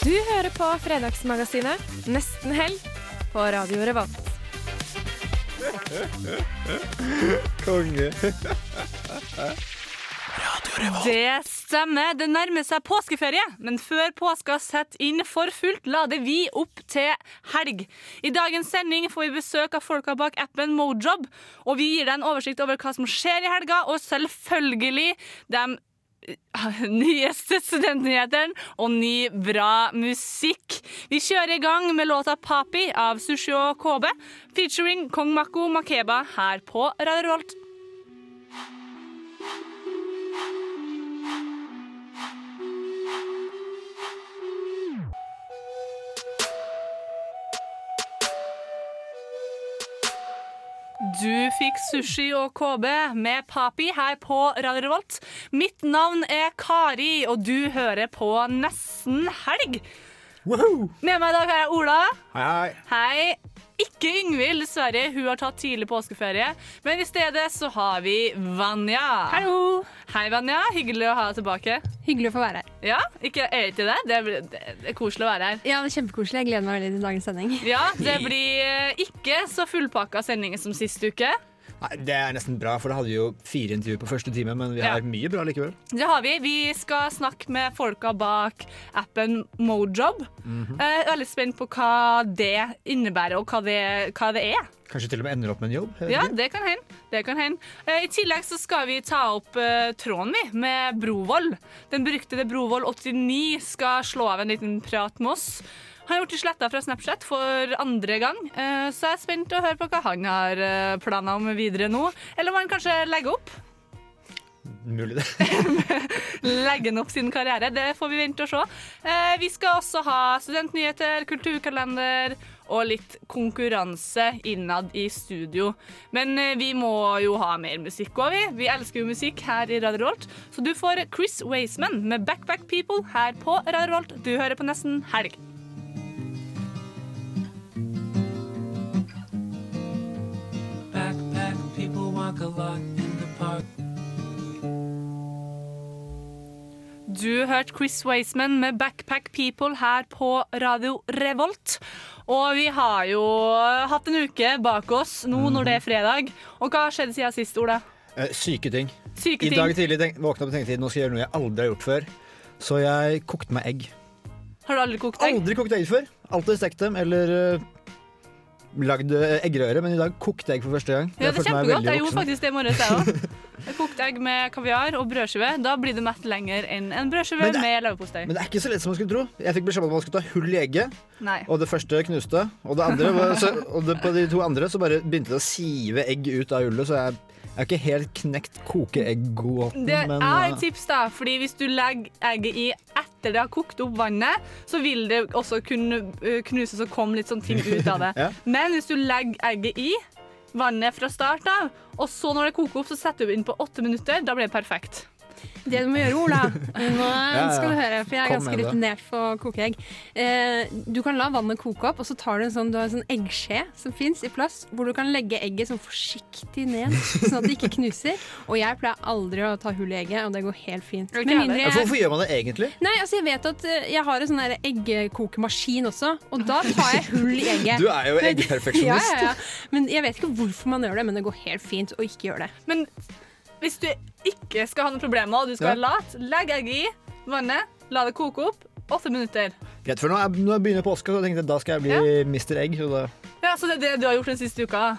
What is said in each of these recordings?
Du hører på Fredagsmagasinet Nesten helg på Radio Revolt. Konge. Det stemmer. Det nærmer seg påskeferie, men før påska setter inn for fullt, lader vi opp til helg. I dagens sending får vi besøk av folka bak appen Mojob, og vi gir deg en oversikt over hva som skjer i helga, og selvfølgelig de nyeste studentnyhetene og ny, bra musikk. Vi kjører i gang med låta 'Papi' av Sushi og KB, featuring Kong Mako Makeba her på Radio Revolt. Du fikk sushi og KB med Papi her på Radio Revolt. Mitt navn er Kari, og du hører på Nesten helg. Med meg i dag har jeg Ola. Hei, hei. Hei. Ikke Yngvild, dessverre. Hun har tatt tidlig påskeferie. Men i stedet så har vi Vanja. Hallo. Hei, Vanja. Hyggelig å ha deg tilbake. Hyggelig å få være her. Ja, ikke er det det? Det er, det er koselig å være her. Ja, det er Kjempekoselig. Jeg gleder meg veldig til dagens sending. Ja, det blir eh, ikke så fullpakka sending som sist uke. Nei, det er nesten bra, for da hadde vi jo fire intervjuer på første time, men vi Ja. har mye bra likevel. Det har vi. Vi skal snakke med folka bak appen Mojob. Mhm. Jeg er veldig spent på hva det innebærer, og hva det, hva det er. Kanskje til og med ender opp med en jobb. Ja, det kan hende. Det kan hende. Eh, I tillegg så skal vi ta opp eh, tråden vi med Brovold. Den beryktede Brovold89 skal slå av en liten prat med oss. Han har blitt sletta fra Snapchat for andre gang, eh, så jeg er spent å høre på hva han har eh, planer om videre nå. Eller om han kanskje legger opp. Mulig det. legge opp sin karriere. Det får vi vente og se. Eh, vi skal også ha studentnyheter, kulturkalender og litt konkurranse innad i studio. Men vi må jo ha mer musikk òg, vi. Vi elsker jo musikk her i Radio Rolt. Så du får Chris Waysman med Backback People her på Radio Rolt. Du hører på Nesten helg. Walk a lot in the park. Du hørte Chris Waisman med Backpack People her på Radio Revolt. Og vi har jo hatt en uke bak oss nå når det er fredag. Og hva har skjedd siden sist, Ola? Eh, syke ting. Syke I ting. dag tidlig tenk, våkna opp og tenkte nå skal jeg gjøre noe jeg aldri har gjort før. Så jeg kokte meg egg. Har du aldri kokt egg? Aldri kokt egg før. Alltid stekt dem eller uh, lagd eggerøre, men i dag kokte egg for første gang. Ja, det er kjempegodt. Jeg gjorde faktisk det i morges, jeg òg. Jeg kokte egg med kaviar og brødskive. Da blir det mett lenger enn en brødskive er, med leverpostei. Men det er ikke så lett som man skulle tro. Jeg fikk beskjed om at man skulle ta hull i egget, Nei. og det første knuste. Og, det andre, var- så, og det, på de to andre så bare begynte det å sive egg ut av hullet, så jeg, jeg har ikke helt knekt kokeegg-gåten. Det er eh, et tips, da. Fordi hvis du legger egget i etter det har kokt opp vannet, så vil det også kunne uh, knuses og komme litt sånn ting ut av det. Ja. Men hvis du legger egget i vannet fra start av, og så når det koker opp, så setter du inn på åtte minutter, da blir det perfekt. Det du må gjøre, Ola Nå skal du høre, for jeg er ganske rutinert på kokeegg. Eh, du kan la vannet koke opp, og så tar du en sånn, du har en sånn eggskje som fins i plast, hvor du kan legge egget sånn forsiktig ned, sånn at det ikke knuser. Og jeg pleier aldri å ta hull i egget, og det går helt fint. Jeg mindre jeg Hvorfor gjør man det egentlig? Nei, altså jeg vet at eh, jeg har en sånn eggkokemaskin også, og da tar jeg hull i egget. Du er jo eggperfeksjonist. Ja, ja, ja. Men jeg vet ikke hvorfor man gjør det, men det går helt fint å ikke gjøre det. Men hvis du ikke skal ha noen problemer, og du skal Ja. være lat, legg egget i vannet, la det koke opp. Åtte minutter. Greit, for nå, er, nå begynner påska, så jeg tenkte jeg da skal jeg bli Mr. Egg. Så Ja, Så det er det du har gjort den siste uka?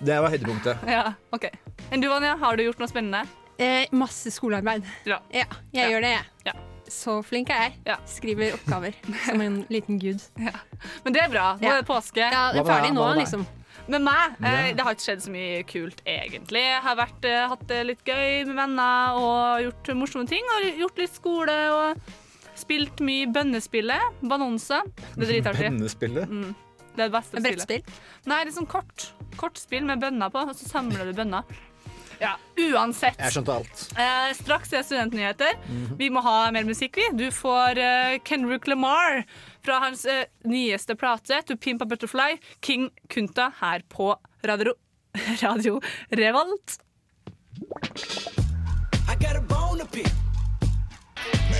det var høydepunktet. Ja, ok. Enn du, Vanja, har du gjort noe spennende? Eh, masse skolearbeid. Ja. Ja, jeg Ja. gjør det, jeg. Ja. Så flink er jeg. Ja. Skriver oppgaver som en liten gud. Men det er bra. Nå er det påske. Ja, det er ferdig nå, liksom. Med meg eh, Ja. det har ikke skjedd så mye kult, egentlig. Jeg har vært, eh, hatt det litt gøy med venner og gjort morsomme ting. Og gjort litt skole og Spilt mye bønnespillet. Banonse. Det er dritartig. Bønnespillet. Det er det beste spillet. Brettspill. Nei, det er sånn kort. Kortspill med bønner på, og så samler du bønner. Ja, uansett. Jeg skjønte alt. Eh, straks er studentnyheter. Vi må ha mer musikk, vi. Du får eh, Kendrick Lamar fra hans eh, nyeste plate, To Pimp a Butterfly, King Kunta, her på Radio, Radio Revolt. I got a bone to pick. We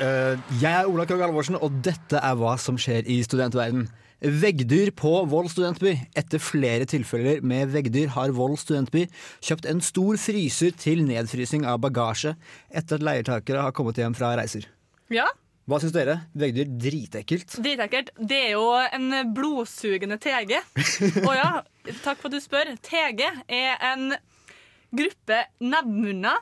jeg er Ola Krogh Halvorsen, og dette er hva som skjer i studentverden. Veggdyr på Vold studentby. Etter flere tilfeller med veggdyr har Vold studentby kjøpt en stor fryser til nedfrysing av bagasje etter at leietakere har kommet hjem fra reiser. Ja, Hva syns dere? Veggdyr dritekkelt. dritekkelt. Det er jo en blodsugende tege. Og ja, takk for at du spør. Tege er en gruppe nebbmunner.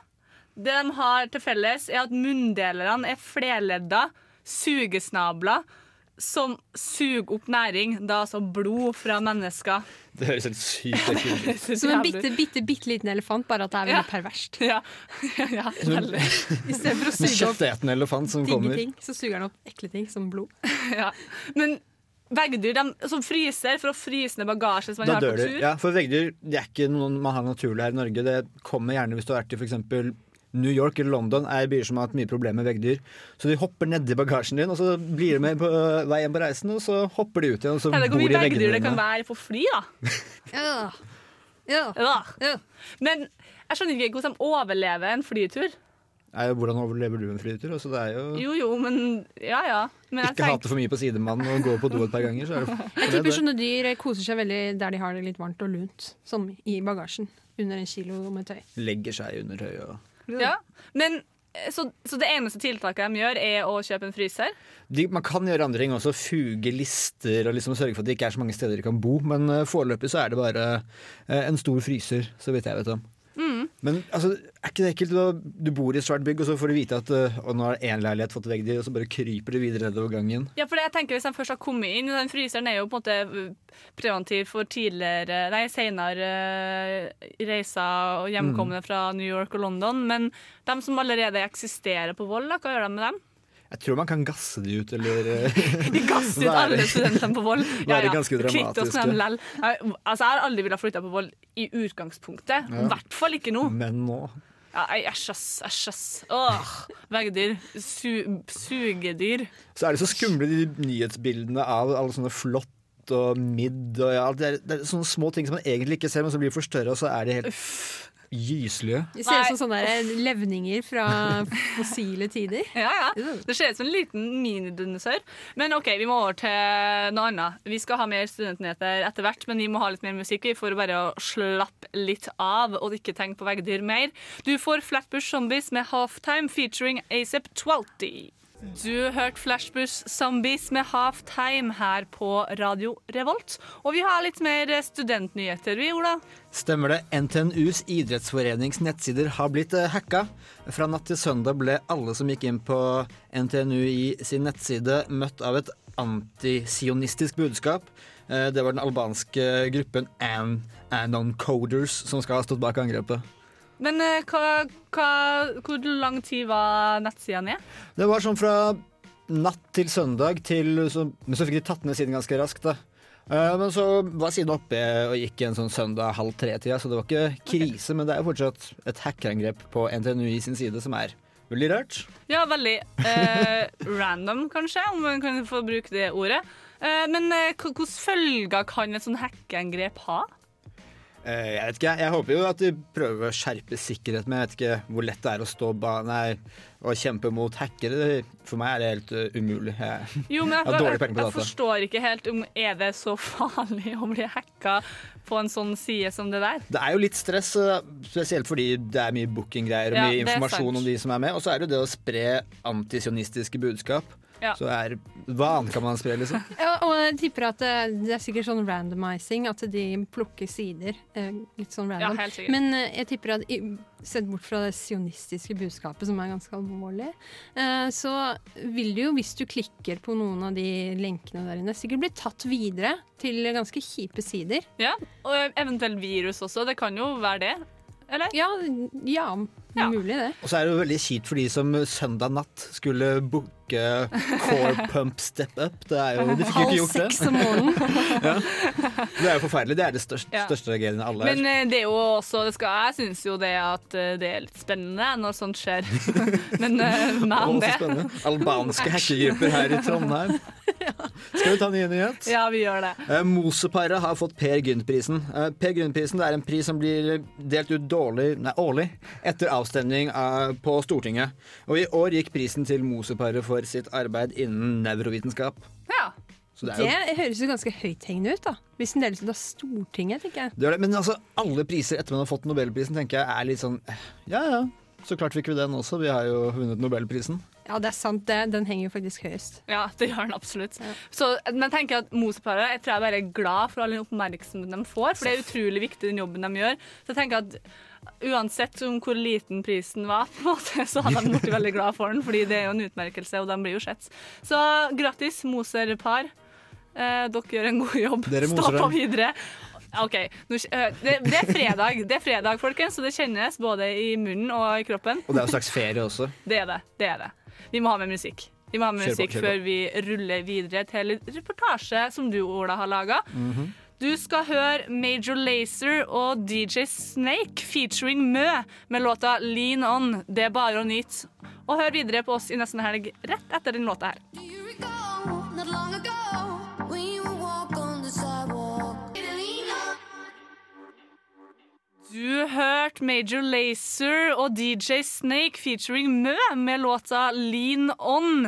Det de har til felles, er at munndelerne er flerledda sugesnabler som suger opp næring, da altså blod fra mennesker. Det høres helt sykt ekkelt ut. Som en bitte, bitte, bitte liten elefant, bare at det er veldig Ja. perverst. Ja, ja, ja veldig. Istedenfor å suge opp kjøttetende elefant som digge kommer. ting, så suger den opp ekle ting som blod. Ja. Men veggdyr de, som fryser for å fryse ned bagasje som man Da har på tur. Ja, for veggdyr det er ikke noe man har naturlig her i Norge. Det kommer gjerne hvis du har vært i f.eks. New York eller London er byer som har hatt mye problemer med veggdyr. Så de hopper nedi bagasjen din, og så blir de med på øh, vei hjem på reisen, og så hopper de ut igjen, og så ja, bor hvor de i mye veggdyr det kan være på fly, da. Ja. Ja. Ja. Ja. Men jeg skjønner ikke hvordan de overlever en flytur. Nei, hvordan overlever du en flytur? Altså, det er jo Jo jo, men ja ja. Men jeg ikke tenker, hate for mye på sidemannen og gå på do et par ganger, så er det, Jeg tipper det. sånne dyr koser seg veldig der de har det litt varmt og lunt. Som i bagasjen. Under en kilo med tøy. legger seg under tøyet og ja. men eh, så, så det eneste tiltaket de gjør, er å kjøpe en fryser? de, Man kan gjøre andre ting også, fuge lister og liksom sørge for at det ikke er så mange steder de kan bo, men uh, foreløpig så er det bare eh, en stor fryser, så vidt jeg vet om. Men altså, er ikke det ekkelt? Du, bor i et svært bygg, og så får du vite at uh, og nå har én leilighet fått veggdyr, og så bare kryper du videre nedover gangen. Ja, for jeg tenker Hvis de først har kommet inn Den fryseren er jo på en måte uh, preventiv for tidligere Nei, senere uh, reiser og hjemkomne fra New York og London. Men de som allerede eksisterer på Vold, hva gjør de med dem? Jeg tror man kan gasse de ut, eller uh, De gasser ut alle studentene på Vold. Ja, ganske Kvitt oss med dem lell. Altså, jeg har aldri villet flytte på Vold i utgangspunktet. I hvert fall ikke nå. Men nå Ja, Æsj, ass. Æsj, ass. Åh, Veggdyr. Su sugedyr. Så er det så skumle de nyhetsbildene av alle sånne flott og midd og ja, det, er, det er sånne små ting som man egentlig ikke ser, men som blir forstørra, og så er de helt gyslige. De ser ut som sånne levninger fra fossile tider. Ja, ja. Det ser ut som en liten minidinosaur. Men OK, vi må over til noe annet. Vi skal ha mer studentnyheter etter hvert, men vi må ha litt mer musikk vi, for bare å slappe litt av og ikke tenke på veggdyr mer. Du får Flatbush Zombies med Halftime featuring Acep 20. Du hørte Flashbush Zombies med Halftime her på Radio Revolt. Og vi har litt mer studentnyheter, vi, Ola. Stemmer det. NTNUs idrettsforenings nettsider har blitt eh, hacka. Fra natt til søndag ble alle som gikk inn på NTNU i sin nettside, møtt av et antisionistisk budskap. Eh, Det var den albanske gruppen An Anon Coders som skal ha stått bak angrepet. Men eh, hva, hva, hvor lang tid var nettsida ned? Det var sånn fra natt til søndag til så, Men så fikk de tatt ned siden ganske raskt, da. Eh, Men så var siden oppe og gikk en sånn søndag halv tre-tida, så det var ikke krise. Men det er jo fortsatt et hackerangrep på NTNU i sin side som er veldig rart. Ja, veldig eh, random, kanskje, om man kan få bruke det ordet. Eh, men hvilke følger kan et sånt hackeangrep ha? Eh, Jeg vet ikke, jeg håper jo at de prøver å skjerpe sikkerheten, men jeg vet ikke hvor lett det er å stå nei, og kjempe mot hackere. For meg er det helt eh, umulig. Jeg, Jo, men jeg, Jeg dårlig jeg, jeg forstår ikke helt om er det så farlig å bli hacka på en sånn side som det der. det er jo litt stress, eh, spesielt fordi det er mye booking-greier og mye informasjon om de som er med. Og så er det jo det å spre antisionistiske budskap. Ja. Så er, hva annet kan man spre, liksom? Ja, og jeg tipper at det, det er sikkert sånn randomizing, at de plukker sider. eh, Litt sånn Ja, random. helt sikkert. Men eh, jeg tipper at sett bort fra det sionistiske budskapet, som er ganske alvorlig, eh, så vil du jo, hvis du klikker på noen av de lenkene der inne, sikkert bli tatt videre til ganske kjipe sider. Ja, og eventuelt virus også. Det kan jo være det. Eller? Ja, ja, Ja. mulig det. Og så er det jo veldig kjipt for de som søndag natt skulle booke Core Pump Step Up. Det er jo, de fikk jo Halv ikke gjort det. seks om morgenen. Det er jo forferdelig. Det er det største, Ja. største tragedien av alle. Men eh, det er jo også det skal, Jeg syns jo det at eh, det er litt spennende når sånt skjer. Men mer Å, om så det. Albanske hackergrupper her i Trondheim. Skal vi ta en ny nyhet? Ja, vi gjør det. Eh, Moseparet har fått Per Gynt-prisen. Eh, Per Gynt-prisen er en pris som blir delt ut dårlig, nei, årlig etter avstemning av, på Stortinget. Og i år gikk prisen til Moseparet for sitt arbeid innen nevrovitenskap. Ja. Så det jo Det høres jo ganske høythengende ut, da. Hvis den deles ut av Stortinget, tenker jeg. det det. Men altså, alle priser etter man har fått Nobelprisen, tenker jeg er litt sånn eh, Ja ja, så klart fikk vi den også. Vi har jo vunnet Nobelprisen. Ja, det er sant, det. Den henger jo faktisk høyest. Ja, det gjør den absolutt. Så, men jeg tenker at Moseparet jeg tror jeg bare er glad for all den oppmerksomheten de får, for det er utrolig viktig den jobben de gjør. Så jeg tenker at Uansett om hvor liten prisen var, på en måte, så hadde de blitt veldig glad for den, fordi det er jo en utmerkelse, og de blir jo sett. Så grattis, Moser-par. Eh, dere gjør en god jobb. Dere Stå på videre. OK. Nå, eh, det, det er fredag, Det er fredag, folkens, så det kjennes både i munnen og i kroppen. Og det er jo slags ferie også. Det er det. det er det. Vi må ha med musikk. Vi må ha med Kjør musikk på. før vi ruller videre til en reportasje som du, Ola, har laga. Du skal høre Major Lazer og DJ Snake featuring Mø med låta Lean On. Det er bare å nyte. Og hør videre på oss i nesten helg rett etter den låta her. Du hørte Major Lazer og DJ Snake featuring Mø med låta Lean On.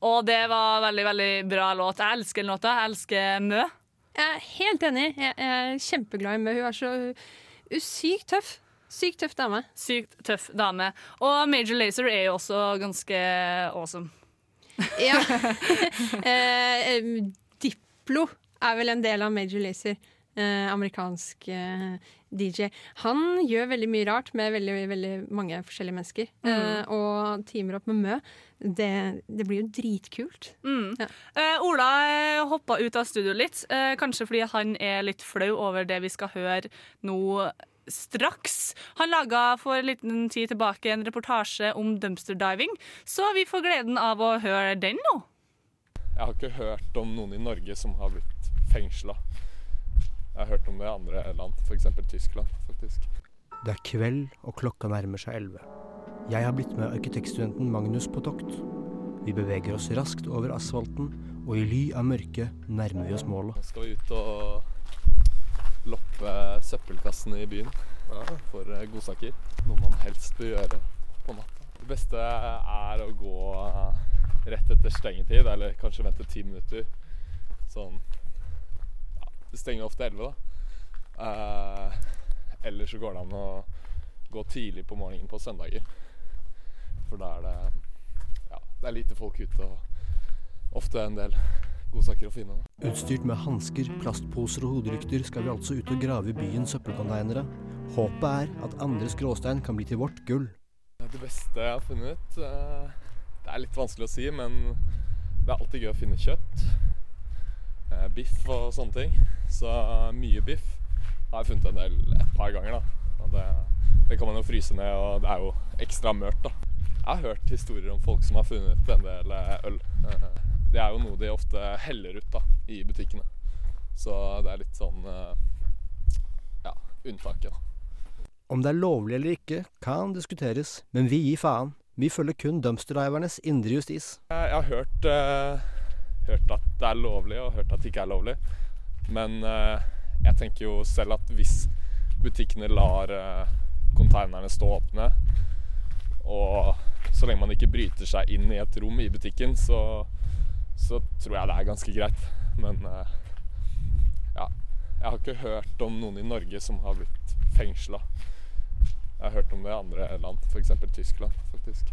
Og det var veldig, veldig bra låt. Jeg elsker den låta. Jeg elsker Mø. Jeg er helt enig. Jeg er kjempeglad i Mø. Hun er så sykt tøff. Sykt tøff dame. Sykt tøff dame. Og Major Lazer er jo også ganske awesome. Ja. eh, Diplo er vel en del av Major Lazer. Eh, amerikansk eh, DJ. Han gjør veldig mye rart med veldig, veldig mange forskjellige mennesker. Eh, og teamer opp med Mø. Det, det blir jo dritkult. Ja. Eh, Ola eh, hoppa ut av studio litt, eh, kanskje fordi han er litt flau over det vi skal høre nå straks. Han laga for en liten tid tilbake en reportasje om dumpster diving, så vi får gleden av å høre den nå. Jeg har ikke hørt om noen i Norge som har blitt fengsla. Jeg har hørt om det i andre land, f.eks. Tyskland. faktisk. Det er kveld, og klokka nærmer seg elleve. Jeg har blitt med arkitektstudenten Magnus på tokt. Vi beveger oss raskt over asfalten, og i ly av mørket nærmer vi oss målet. Nå skal vi ut og loppe søppelkassen i byen for eh, godsaker. Noe man helst bør gjøre på natta. Det beste er å gå rett etter stengetid, eller kanskje vente ti minutter. Sånn Det stenger ofte elleve, da. Eh, eller så går det an å gå tidlig på morgenen på søndager. For da er det ja, det er lite folk ute, og ofte en del godsaker å finne. Da. Utstyrt med hansker, plastposer og hodelykter skal vi altså ut og grave i byens søppelkonteinere. Håpet er at andres gråstein kan bli til vårt gull. Det beste jeg har funnet eh, Det er litt vanskelig å si, men det er alltid gøy å finne kjøtt. eh, Biff og sånne ting. Så mye biff har jeg funnet en del et par ganger. da. Det, det kan man jo fryse ned, og det er jo ekstra mørt. da. Jeg har hørt historier om folk som har funnet en del eh, øl. Eh, Det er jo noe de ofte heller ut da, i butikkene. Så det er litt sånn eh, ja, unntaket. da. Om det er lovlig eller ikke, kan diskuteres, men vi gir faen. Vi følger kun dumpsterdivernes indre justis. Jeg jeg har hørt, eh, hørt at det er lovlig, og hørt at det ikke er lovlig. Men eh, jeg tenker jo selv at hvis butikkene lar uh, konteinerne stå åpne, og så lenge man ikke bryter seg inn i et rom i butikken, så, så tror jeg det er ganske greit. Men eh, ja, jeg har ikke hørt om noen i Norge som har blitt fengsla. Jeg har hørt om det i andre land, f.eks. Tyskland. faktisk.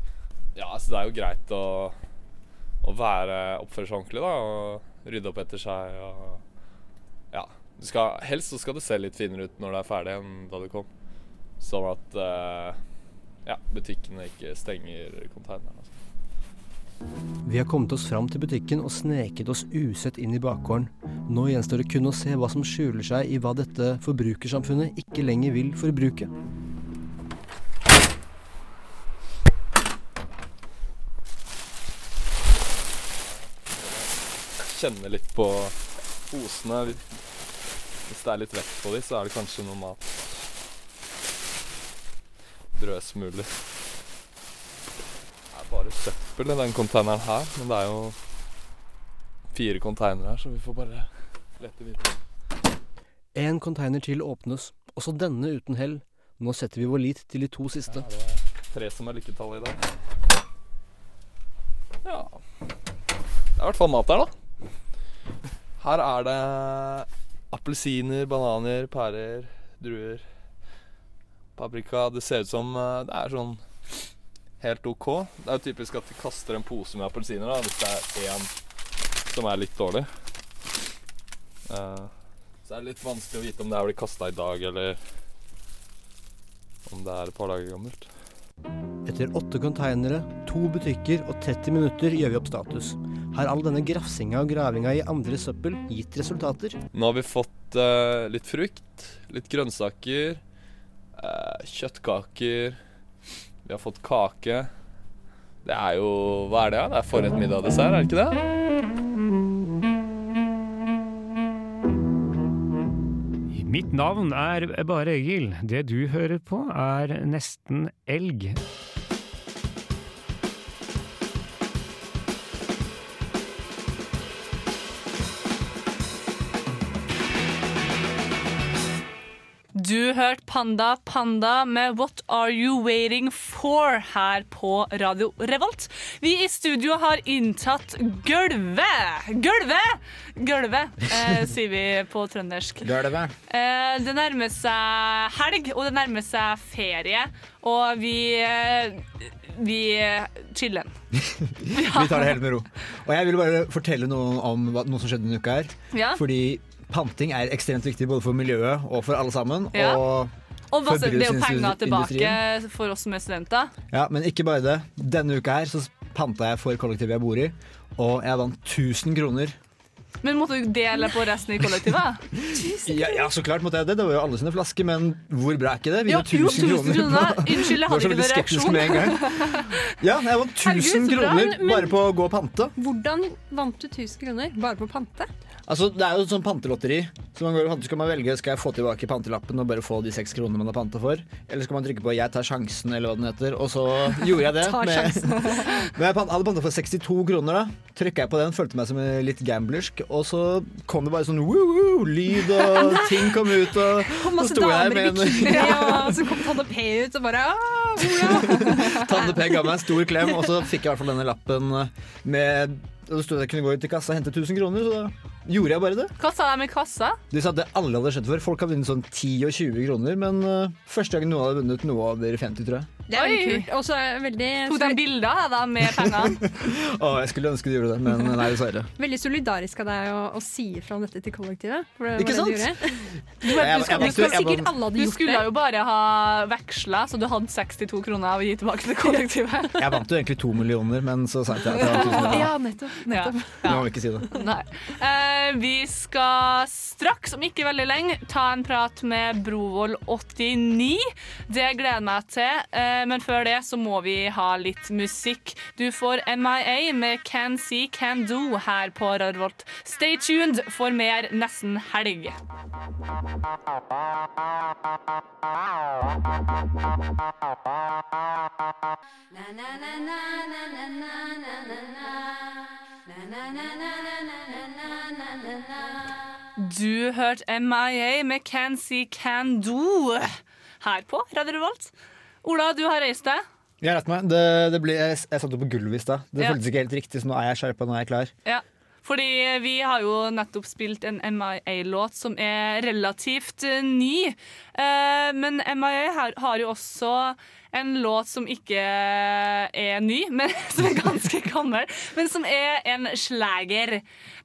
Ja, altså det er jo greit å å være oppføre seg ordentlig da, og rydde opp etter seg. Og ja, skal, helst så skal det se litt finere ut når det er ferdig enn da det kom. Sånn at uh, ja, butikkene ikke stenger konteineren. Altså. Vi har kommet oss fram til butikken og sneket oss usett inn i bakgården. Nå gjenstår det kun å se hva som skjuler seg i hva dette forbrukersamfunnet ikke lenger vil forbruke. Kjenne litt på posene. Hvis det er litt vekt på dem, så er det kanskje noe mat. Brødsmuler. Det er bare søppel i den containeren her, men det er jo fire containere her, så vi får bare lete videre. En container til åpnes, også denne uten hell. Nå setter vi vår lit til de to siste. Ja, det er tre som er lykketallet i dag. Ja Det er i hvert fall mat der, da. Her er det appelsiner, bananer, pærer, druer, paprika. Det ser ut som eh, det er sånn helt OK. Det er jo typisk at de kaster en pose med appelsiner hvis det er én som er litt dårlig. Eh, så er det litt vanskelig å vite om det her blir kasta i dag, eller om det er et par dager gammelt. Etter åtte containere, to butikker og 30 minutter gjør vi opp status. Har all denne grafsinga og gravinga i andre søppel gitt resultater? Nå har vi fått uh, litt frukt, litt grønnsaker, uh, kjøttkaker. Vi har fått kake. Det er jo Hva er det? Det er forrett, middag, dessert, er det ikke det? Mitt navn er bare Egil. Det du hører på, er Nesten elg. Du hørte Panda Panda med What Are You Waiting For her på Radio Revolt. Vi i studio har inntatt gulvet. Gulvet! Gulvet, eh, sier vi på trøndersk. Gulvet. Eh, det nærmer seg helg, og det nærmer seg ferie. Og vi eh, vi chiller'n. Vi tar det helt med ro. Og jeg vil bare fortelle noe om hva, noe som skjedde denne uka her. Ja. Fordi panting er ekstremt viktig både for miljøet og for alle sammen. Ja. Og Og masse, det er jo penger tilbake for oss som er studenter. Ja, men ikke bare det. Denne uka her så panta jeg for kollektivet jeg bor i, og jeg vant 1000 kroner. Men måtte du dele på resten i kollektivet? Ja, ja, så klart måtte jeg det. Det var jo alle sine flasker, men hvor bra er ikke det? Vi Ja, har 1000 jo, 1000 kroner. kroner. Unnskyld, jeg hadde ikke noen reaksjon. med en gang. Ja, jeg vant 1000 Herregud, kroner bare på å gå og pante. Hvordan vant du 1000 kroner bare på å pante? Altså, Det er jo sånn pantelotteri. Så man går, skal man velge Skal jeg få tilbake pantelappen og bare få de seks kronene man har panta for, eller skal man trykke på 'jeg tar sjansen', eller hva den heter. Og så gjorde jeg det. med. Men jeg hadde panta for 62 kroner. da Trykka jeg på den, følte meg som litt gamblersk. Og så kom det bare sånn woo-woo, lyd og ting kom ut. Og Og så sto jeg med en ja, og så kom Tande P ut og bare Tande P ga meg en stor klem, og så fikk jeg i hvert fall denne lappen med og Det sto at jeg kunne gå ut i kassa og hente 1000 kroner, så da gjorde jeg bare det. Hva sa de med kassa? De sa at det alle hadde skjedd for. Folk har vunnet sånn 10 og 20 kroner, men uh, første gang noen hadde vunnet noe over 50, tror jeg. Det er veldig kult. Og så det veldig, Tok de bilder av deg med pengene? Å, jeg skulle ønske de gjorde det, men nei, dessverre. veldig solidarisk av deg å, å si ifra om dette til kollektivet. For det Ikke sant? Du, du, du, jeg du skulle jo bare ha veksla, så du hadde 62 kroner å gi tilbake til kollektivet. Jeg vant jo egentlig to millioner, men så sa jeg at jeg hadde 1000 kroner. Ja, nettopp. Ja. Nå må vi ikke si det. Nei. Eh, vi skal straks, om ikke veldig lenge, ta en prat med Brovold 89. Det gleder jeg meg til, eh, men før det så må vi ha litt musikk. Du får MIA med Can See Can Do her på Rarvolt. Stay tuned for mer Nesten helg. Du hørte MIA med Can See Can Do her på Radio Revolt. Ola, du har reist deg. Jeg har reist meg. Det, det ble, jeg, jeg satt jo på gulvet i stad. Det Ja. føltes ikke helt riktig, så nå er jeg skjerpa, nå er jeg klar. Ja. Fordi vi har jo nettopp spilt en MIA-låt som er relativt ny. Eh, men MIA har jo også en låt som ikke er ny, men som er ganske gammel, men som er en slager.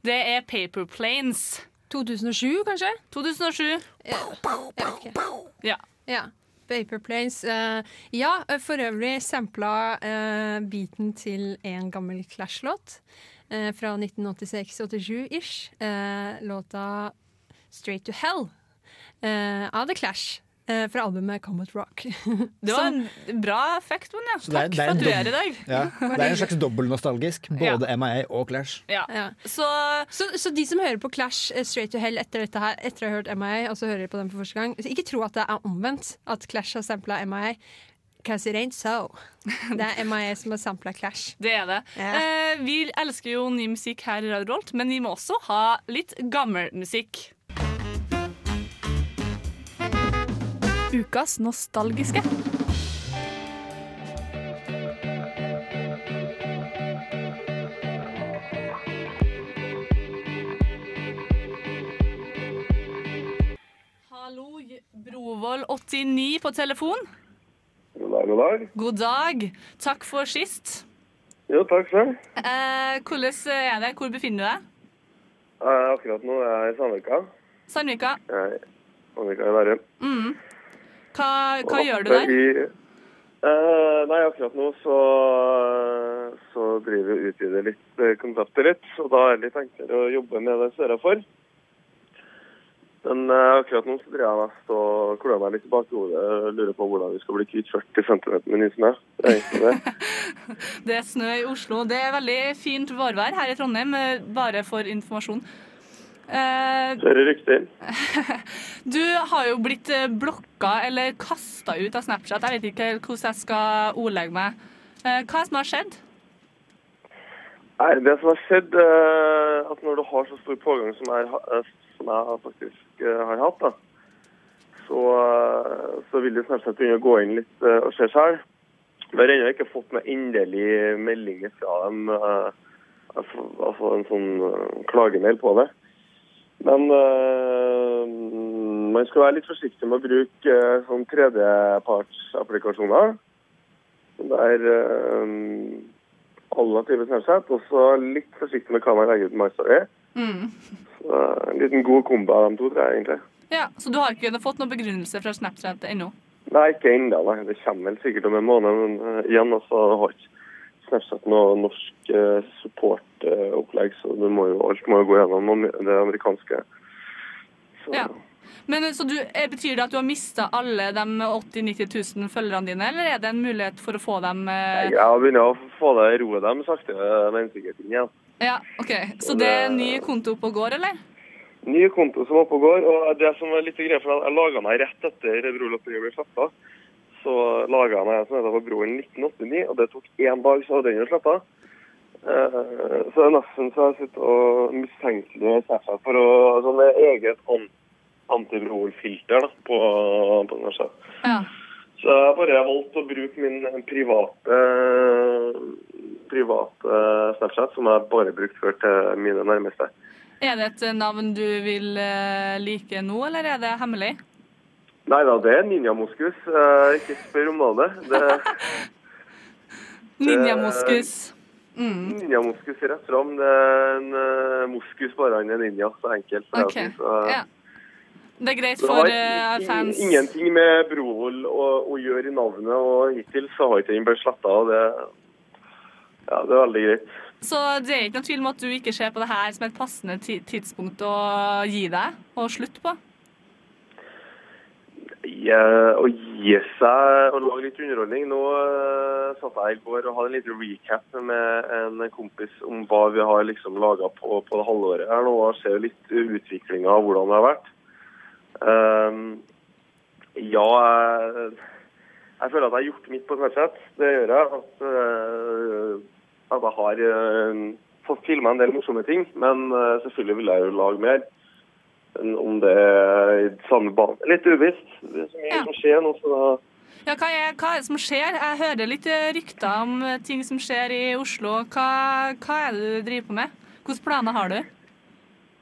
Det er Paper Planes. 2007, kanskje? 2007. Jeg vet ikke. Ja. Ja. Paper Planes. Uh, ja, eh, for øvrig sampla uh, beaten til en gammel Clash-låt uh, fra 1986-87-ish. Eh, låta Straight to Hell eh, av The Clash. Eh, fra albumet Comet Rock. Det var Som- en bra effekt, Monja. Takk det er- Takk det er for at du er i dag. Ja, det er en slags dobbeltnostalgisk. Både MIA og Clash. Ja. Så, så, de som hører på Clash eh, Straight to Hell etter dette her, etter å ha hørt MIA, og så hører de på dem for første gang, ikke tro at det er omvendt. At Clash har sampla MIA. Cause it ain't so. Det er MIA som har sampla Clash. Det er det. Ja. Eh, vi elsker jo ny musikk her i Radio Rolt, men vi må også ha litt gammel musikk. Ukas nostalgiske. Hallo, Brovold 89 på telefon. God dag, god dag. God dag. Takk for sist. Jo, takk selv. Eh, hvordan er det? Hvor befinner du deg? Eh, akkurat nå er jeg i Sandvika. Sandvika. Jeg er i Sandvika i Bærum. Mm. Hva, hva gjør du der? I, eh, nei, akkurat nå så, så driver vi og utvider litt eh, konseptet litt. Og da er det litt enklere å jobbe med det jeg er for. Men eh, akkurat nå så driver jeg mest og klør meg litt i bakhodet og lurer på hvordan vi skal bli kvitt 40 cm med nysnø. Det er det. Det er snø i Oslo. Det er veldig fint vårvær her i Trondheim, eh, bare for informasjon. Eh, Så er riktig. du har jo blitt eh, blokka eller kasta ut av Snapchat. Jeg vet ikke hvordan jeg skal ordlegge meg. Eh, hva det som har skjedd? Nei, det som har skjedd, eh, at når du har så stor pågang som jeg, eh, som jeg faktisk eh, har hatt, da, så, eh, så vil det Snapchat begynne å gå inn litt eh, og se selv. Vi har ennå ikke fått noen endelig melding fra dem, eh, altså en sånn eh, klagemail på det. Men eh, man skal være litt forsiktig med å bruke eh, sånn tredjepartsapplikasjoner. Der eh, alle typer Snapchat, og så litt forsiktig med hva man legger ut med MyStory. Mm. Så En liten god kombo av de to, tror jeg egentlig. Ja, Så du har ikke fått noen begrunnelse fra Snapchat ennå? Nei, ikke ennå. Det kommer vel sikkert om en måned. Men igjen, altså, har ikke Snapchat noe norsk uh, support-opplegg, så det må jo, alt må jo gå gjennom det amerikanske. Så, Ja. Men så du, eh, Betyr det at du har mista alle de 80 000-90 000 følgerne dine, eller er det en mulighet for å få dem eh, Jeg begynner å få det roet dem sakte, men sikkert inn igjen. Ja, ok. Så det er ny konto opp og går, eller? Ny konto som er oppe og går. og det som er litt greia, for Jeg laga meg rett etter Brolotteriet ble sletta. Så laga han en som heter for Broen 1989, og det tok én dag, så hadde den jo sletta. Eh, så det er nesten så jeg sitter og mistenkeliggjør Snapchat for å sånn med eget an antibrol-filter da, på, på Snapchat. Ja. Så jeg har bare valgt å bruke min private, private Snapchat, som jeg bare brukt før til mine nærmeste. Er det et navn du vil eh, like nå, eller er det hemmelig? Nei da, det er ninjamoskus. Eh, ikke spør om navnet. Det Ninjamoskus. Mm. ninjamoskus rett fram. Det er en uh, moskus, bare han er ninja. Så enkelt. for Ok, jeg synes, så- ja. Det er greit det for uh, eh, fans. Ingenting med Brovold å, å gjøre i navnet, og hittil så har ikke den blitt sletta. Det, ja, det er veldig greit. Så det er ikke noe tvil om at du ikke ser på det her som et passende tidspunkt å gi deg og slutte på? Ja, å gi seg og lage litt underholdning. Nå uh, satt jeg i går og hadde en liten recap med en kompis om hva vi har liksom laga på, på det halvåret her nå, og ser litt utviklinga av hvordan det har vært. Um, ja, jeg, jeg føler at jeg har gjort mitt på Snapchat. Det gjør jeg. At, uh, at jeg har fått filma en del morsomme ting. Men selvfølgelig vil jeg jo lage mer. Om det er i samme bane Litt uvisst. Det er så mye som skjer nå, så da Ja, hva er, hva er det som skjer? Jeg hører litt eh, rykter om eh, ting som skjer i Oslo. Hva, hva er det du driver på med? Hvilke planer har du?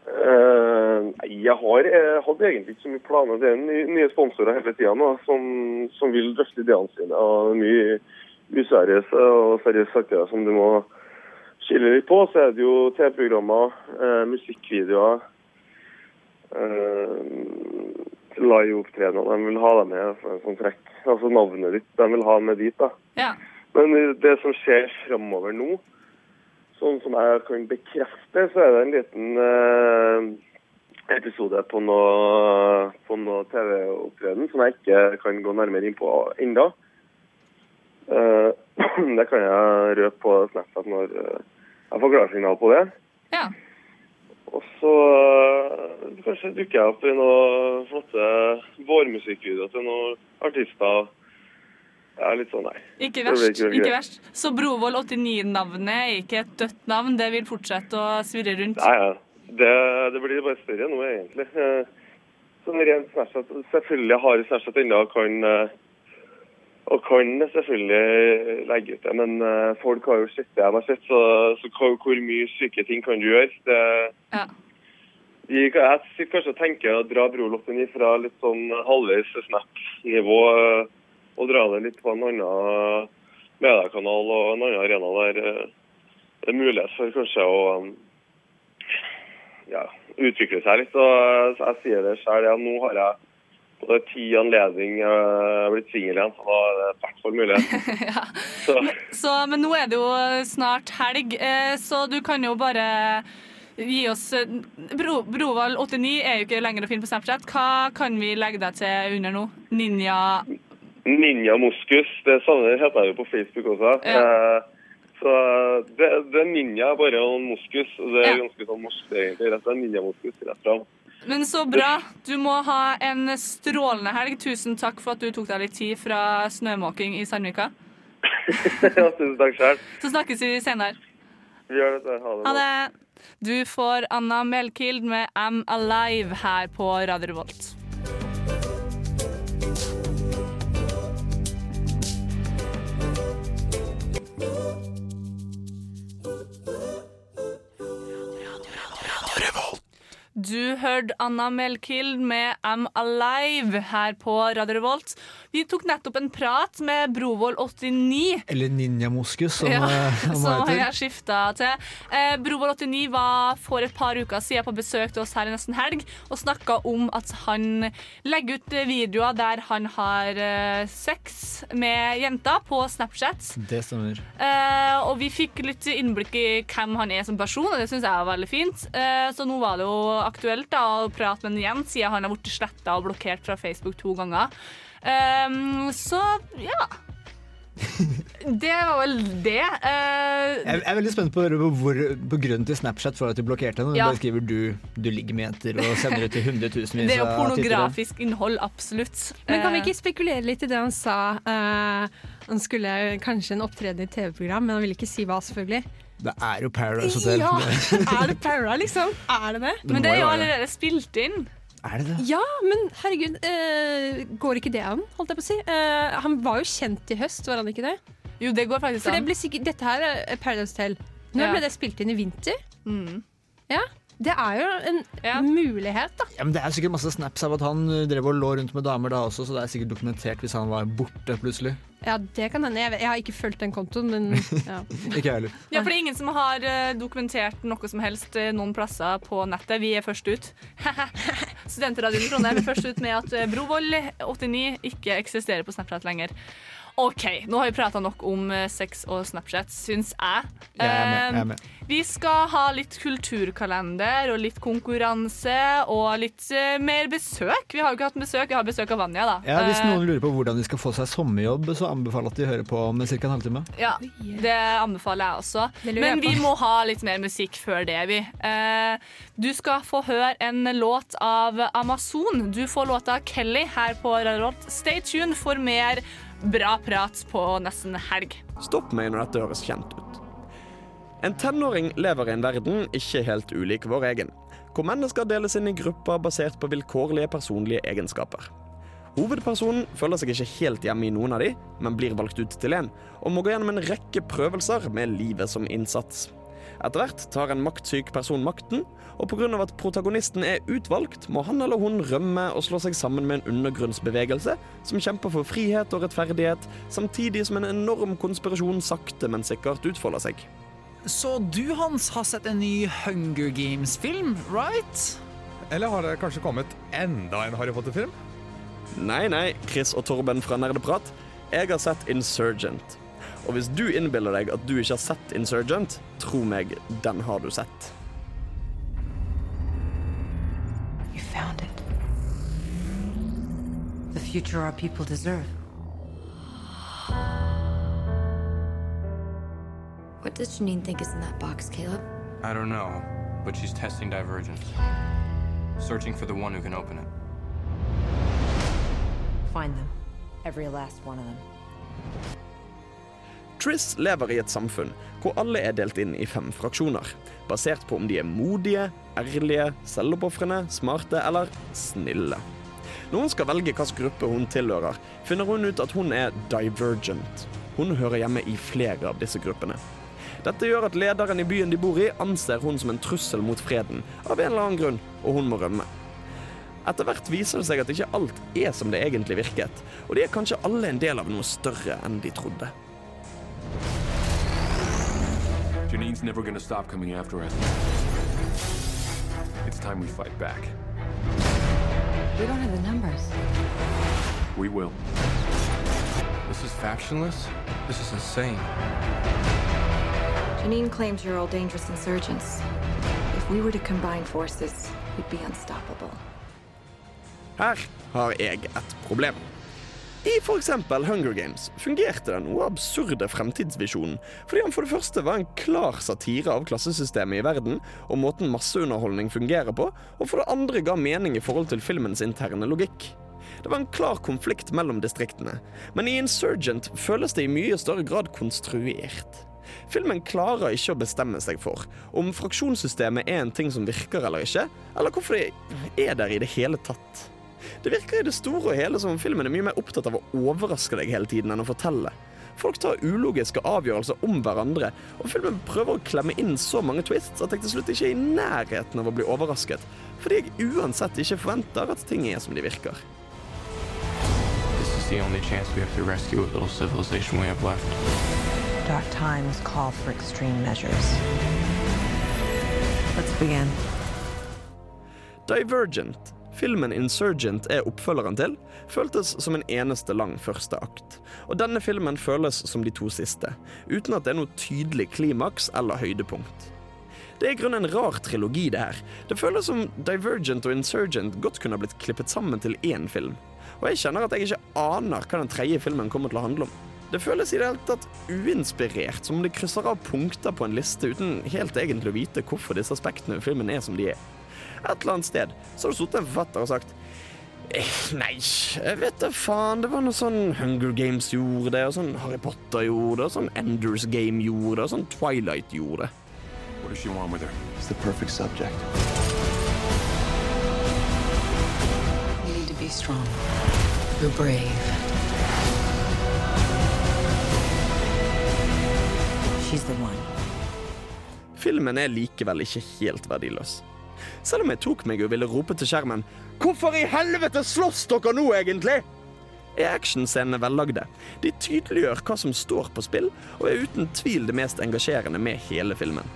Uh, jeg har jeg hadde egentlig ikke så mye planer. Det er nye, nye sponsorer hele tida som, som vil drøfte ideene sine. Og mye useriøse og seriøse saker som du må skille litt på. Så er det jo TV-programmer, uh, musikkvideoer, eh, liveopptredener. De vil ha deg med som sånn trekk. Altså navnet ditt. De vil ha med dit, da. Ja. Men det som skjer framover nå, sånn som jeg kan bekrefte, så er det en liten eh, episode på noe, på noe TV-opptreden som jeg ikke kan gå nærmere inn på ennå. Eh, det kan jeg røpe på Snapchat når eh, jeg får klarsignal på det. Ja. Og så eh, kanskje dukker jeg opp i noen flotte vårmusikkvideoer til noen artister. Ja, litt sånn, nei. Ikke verst. ikke ikke verst. Så Brovold 89-navnet er ikke et dødt navn, det vil fortsette å svirre rundt? Nei, ja. Det, det blir bare større nå, egentlig. Eh, Sånn rent Snapchat Selvfølgelig har Snapchat ennå kan eh, og kan selvfølgelig legge ut det, men eh, folk har jo sett det de har sett, så, så hvor, hvor mye syke ting kan du gjøre? Det, Ja. de, jeg sitter kanskje og tenker å dra Broloppen fra litt sånn halvveis Snap-nivå eh, og dra det litt på en annen mediekanal og en annen arena der eh, det er mulighet for kanskje å ja, utvikle seg litt. Og eh, så jeg sier det selv, ja, nå har jeg på ti anledning jeg er blitt singel igjen, så da er det hvert fall mulighet. Så, Så, men nå er det jo snart helg, eh, så du kan jo bare gi oss eh, Bro, Brovold89 er jo ikke lenger å finne på Snapchat. Hva kan vi legge deg til under nå? Ninja Ninja Moskus, det samme heter jeg jo på Facebook også. Eh, så det, det er ninja bare og moskus. og Det er Ja. ganske sånn morsk, egentlig. Rett og slett ninja moskus rett fram. Men så bra. Du må ha en strålende helg. Tusen takk for at du tok deg litt tid fra snømåking i Sandvika. ja, tusen takk sjøl. Så snakkes vi senere. Vi gjør dette. Ha det. Ha det. Du får Anna Melkild med 'Am Alive her på Radio Revolt. Du hørte Anna Melkild med I'm Alive her på Radio Revolt. Vi tok nettopp en prat med Brovold89. Eller Ninja Moskus, som Ja, eh, han som heter. jeg skifta til. Eh, Brovold89 var for et par uker siden på besøk til oss her i nesten helg og snakka om at han legger ut eh, videoer der han har eh, sex med jenter på Snapchat. Det stemmer. Eh, og vi fikk litt innblikk i hvem han er som person, og det syns jeg var veldig fint. Eh, så nå var det jo aktuelt da, å prate med han igjen, siden han har blitt sletta og blokkert fra Facebook to ganger. Eh, så ja. Det var vel det. Uh, Jeg jeg er veldig spent på, hvor, hvor, på grunnen til Snapchat for at du blokkerte henne. Ja. Bare skriver du 'du ligger med jenter' og sender det til hundretusenvis det er jo pornografisk innhold, absolutt. Men kan vi Eh, ikke spekulere litt i det han sa? Uh, han skulle kanskje en opptreden i TV-program, men han ville ikke si hva, selvfølgelig. Det er jo Paradise Hotel. Ja, er det Para, liksom? Er det det? Det Men det er jo allerede spilt inn. Er det det? Ja, men herregud, eh, går ikke det an, holdt jeg på å si? Eh, han var jo kjent i høst, var han ikke det? Jo, det går faktisk For det an. ble sikkert, dette her er Paradise Hotel. Nå Ja. ble det spilt inn i vinter? Mm. Ja, det er jo en mulighet, da. Ja, men Det er sikkert masse snaps av at han uh, drev og lå rundt med damer da også, så det er sikkert dokumentert hvis han var borte plutselig. Ja, det kan hende. Jeg, vet- jeg har ikke fulgt den kontoen, men ja. Ikke jeg heller. Ja, for det er ingen som har eh, dokumentert noe som helst eh, noen plasser på nettet. Vi er først ut. Studentradioen i Trondheim er først ut med at eh, Brovold89 ikke eksisterer på Snapchat lenger. OK, nå har vi prata nok om eh, sex og Snapchat, syns jeg. Jeg er med, jeg er Eh, med. Vi skal ha litt kulturkalender og litt konkurranse og litt eh, mer besøk. Vi har jo ikke hatt besøk, vi har besøk av Vanja, da. Ja, Hvis Eh, noen lurer på hvordan de skal få seg sommerjobb, så anbefaler jeg at de hører på om ca. en halvtime. Ja, det anbefaler jeg også. Men vi må ha litt mer musikk før det, vi. Eh, du skal få høre en låt av Amazon. Du får låta Kelly her på Radio Stay tuned for mer bra prat på nesten helg. Stopp meg når dette høres kjent ut. En tenåring lever i en verden ikke helt ulik vår egen, hvor mennesker deles inn i grupper basert på vilkårlige personlige egenskaper. Hovedpersonen føler seg ikke helt hjemme i noen av de, men blir valgt ut til en, og må gå gjennom en rekke prøvelser med livet som innsats. Etter hvert tar en maktsyk person makten, og pga. at protagonisten er utvalgt, må han eller hun rømme og slå seg sammen med en undergrunnsbevegelse som kjemper for frihet og rettferdighet, samtidig som en enorm konspirasjon sakte, men sikkert utfolder seg. Så du, Hans, har sett en ny Hunger Games-film, right? Eller har det kanskje kommet enda en Harry Potter-film? Nei, nei, Chris og Torben fra Nerdeprat. Jeg har sett Insurgent. Og hvis du innbiller deg at du ikke har sett Insurgent, tro meg, den har du sett. You found it. The future our people deserve. What does Janine think is in that box, Caleb? I don't know, but she's testing divergence. Searching for the one who can open it. Find them. Every last one of them. Triss lever i et samfunn hvor alle er delt inn i fem fraksjoner, basert på om de er modige, ærlige, selvoppofrende, smarte eller snille. Når hun skal velge hvilken gruppe hun tilhører, finner hun ut at hun er divergent. Hun hører hjemme i flere av disse gruppene. Dette gjør at lederen i byen de bor i, anser hun som en trussel mot freden, av en eller annen grunn, og hun må rømme. Etter hvert viser det seg at ikke alt er som det egentlig virket, og de er kanskje alle en del av noe større enn de trodde. Janine's never gonna stop coming after us. It's time we fight back. We don't have the numbers. We will. This is factionless? This is insane. Janine claims you're all dangerous insurgents. If we were to combine forces, we'd be unstoppable. Her har jeg et problem. I f.eks. Hunger Games fungerte den noe absurde fremtidsvisjonen, fordi han for det første var en klar satire av klassesystemet i verden og måten masseunderholdning fungerer på, og for det andre ga mening i forhold til filmens interne logikk. Det var en klar konflikt mellom distriktene, men i Insurgent føles det i mye større grad konstruert. Filmen klarer ikke å bestemme seg for om fraksjonssystemet er en ting som virker eller ikke, eller hvorfor det er der i det hele tatt. Det virker i det store og hele som om filmen er mye mer opptatt av å overraske deg hele tiden enn å fortelle. Folk tar ulogiske avgjørelser om hverandre, og filmen prøver å klemme inn så mange twists at jeg til slutt ikke er i nærheten av å bli overrasket, fordi jeg uansett ikke forventer at ting er som de virker. This the only chance we have to rescue what little civilization we have left. Dark times call for extreme measures. Let's begin. Divergent, filmen Insurgent er oppfølgeren til, føltes som en eneste lang første akt. Og denne filmen føles som de to siste, uten at det er noe tydelig klimaks eller høydepunkt. Det er i grunnen en rar trilogi, det her. Det føles som Divergent og Insurgent godt kunne ha blitt klippet sammen til én film. Og jeg kjenner at jeg ikke aner hva den tredje filmen kommer til å handle om. Det føles i det hele tatt uinspirert, som om de krysser av punkter på en liste uten helt egentlig å vite hvorfor disse aspektene ved filmen er som de er. Et eller annet sted så har det sittet en forfatter og sagt eh, Nei, jeg vet da faen. Det var noe sånn Hunger Games gjorde det, og sånn Harry Potter gjorde det, og sånn Enders Game gjorde det, og sånn Twilight gjorde det. What does she want with her? It's the perfect subject. You need to be strong. You're brave. She's the one. Filmen er likevel ikke helt verdiløs. Selv om jeg tok meg og ville rope til skjermen 'Hvorfor i helvete slåss dere nå, egentlig?' er actionscenene vellagde. De tydeliggjør hva som står på spill, og er uten tvil det mest engasjerende med hele filmen.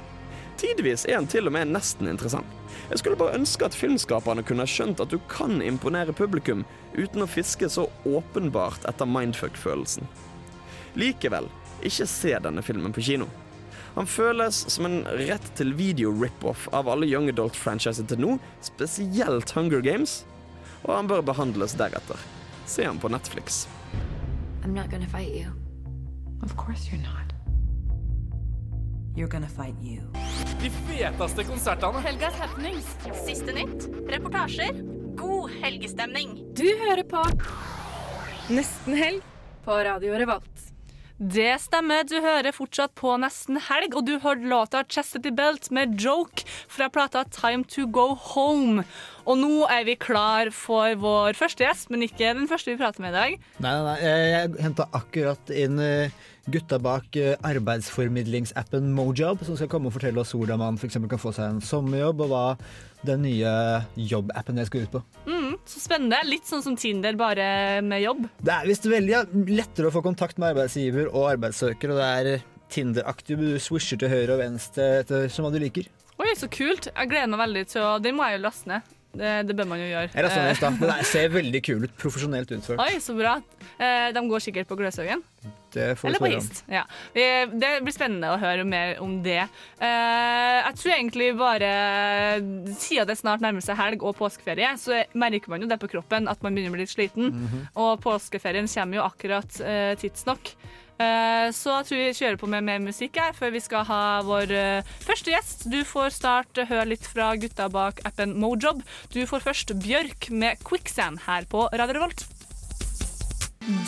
Tidvis er den til og med nesten interessant. Jeg skulle bare ønske at filmskaperne kunne ha skjønt at du kan imponere publikum uten å fiske så åpenbart etter mindfuck-følelsen. Likevel, ikke se denne filmen på kino. Han føles som en rett til video-rip-off av alle Young Adult-franchiser til nå, spesielt Hunger Games, og han bør behandles deretter. Se han på Netflix. I'm not gonna fight you. Of course you're not. You're gonna fight you. De feteste konsertene. Helgas happenings. Siste nytt. Reportasjer. God helgestemning. Du hører på Nesten helg på Radio Revolt. Det stemmer, du hører fortsatt på Nesten Helg, og du hørte låta Chastity Belt med Joke fra plata Time To Go Home. Og nå er vi klar for vår første gjest, men ikke den første vi prater med i dag. Nei, nei, nei. Jeg, henta akkurat inn eh, gutta bak eh, arbeidsformidlingsappen Mojob, som skal komme og fortelle oss hvordan man eksempel kan få seg en sommerjobb, og hva den nye jobbappen jeg skal ut på. Mm, så spennende. Litt sånn som Tinder, bare med jobb. Det er visst veldig lettere å få kontakt med arbeidsgiver og arbeidssøker, og det er Tinder-aktig. Du swisher til høyre og venstre etter som hva du liker. Oi, så kult. Jeg gleder meg veldig til å Den må jeg jo laste ned. Det, det bør man jo gjøre. Jeg lastet den i Eh. Det ser veldig kul ut. Profesjonelt utført. Oi, så bra. Eh, de går sikkert på Gløshaugen. Eller på. Hist. Ja. Det blir spennende å høre mer om det. Eh, jeg tror egentlig bare Siden det snart nærmer seg helg og påskeferie, så merker man jo det på kroppen at man begynner å bli litt sliten. Mhm. Og påskeferien kommer jo akkurat tidsnok. Eh, så jeg tror vi kjører på med mer musikk her før vi skal ha vår eh, første gjest. Du får start eh, høre litt fra gutta bak appen Mojob. Du får først Bjørk med Quicksand her på Radio Revolt.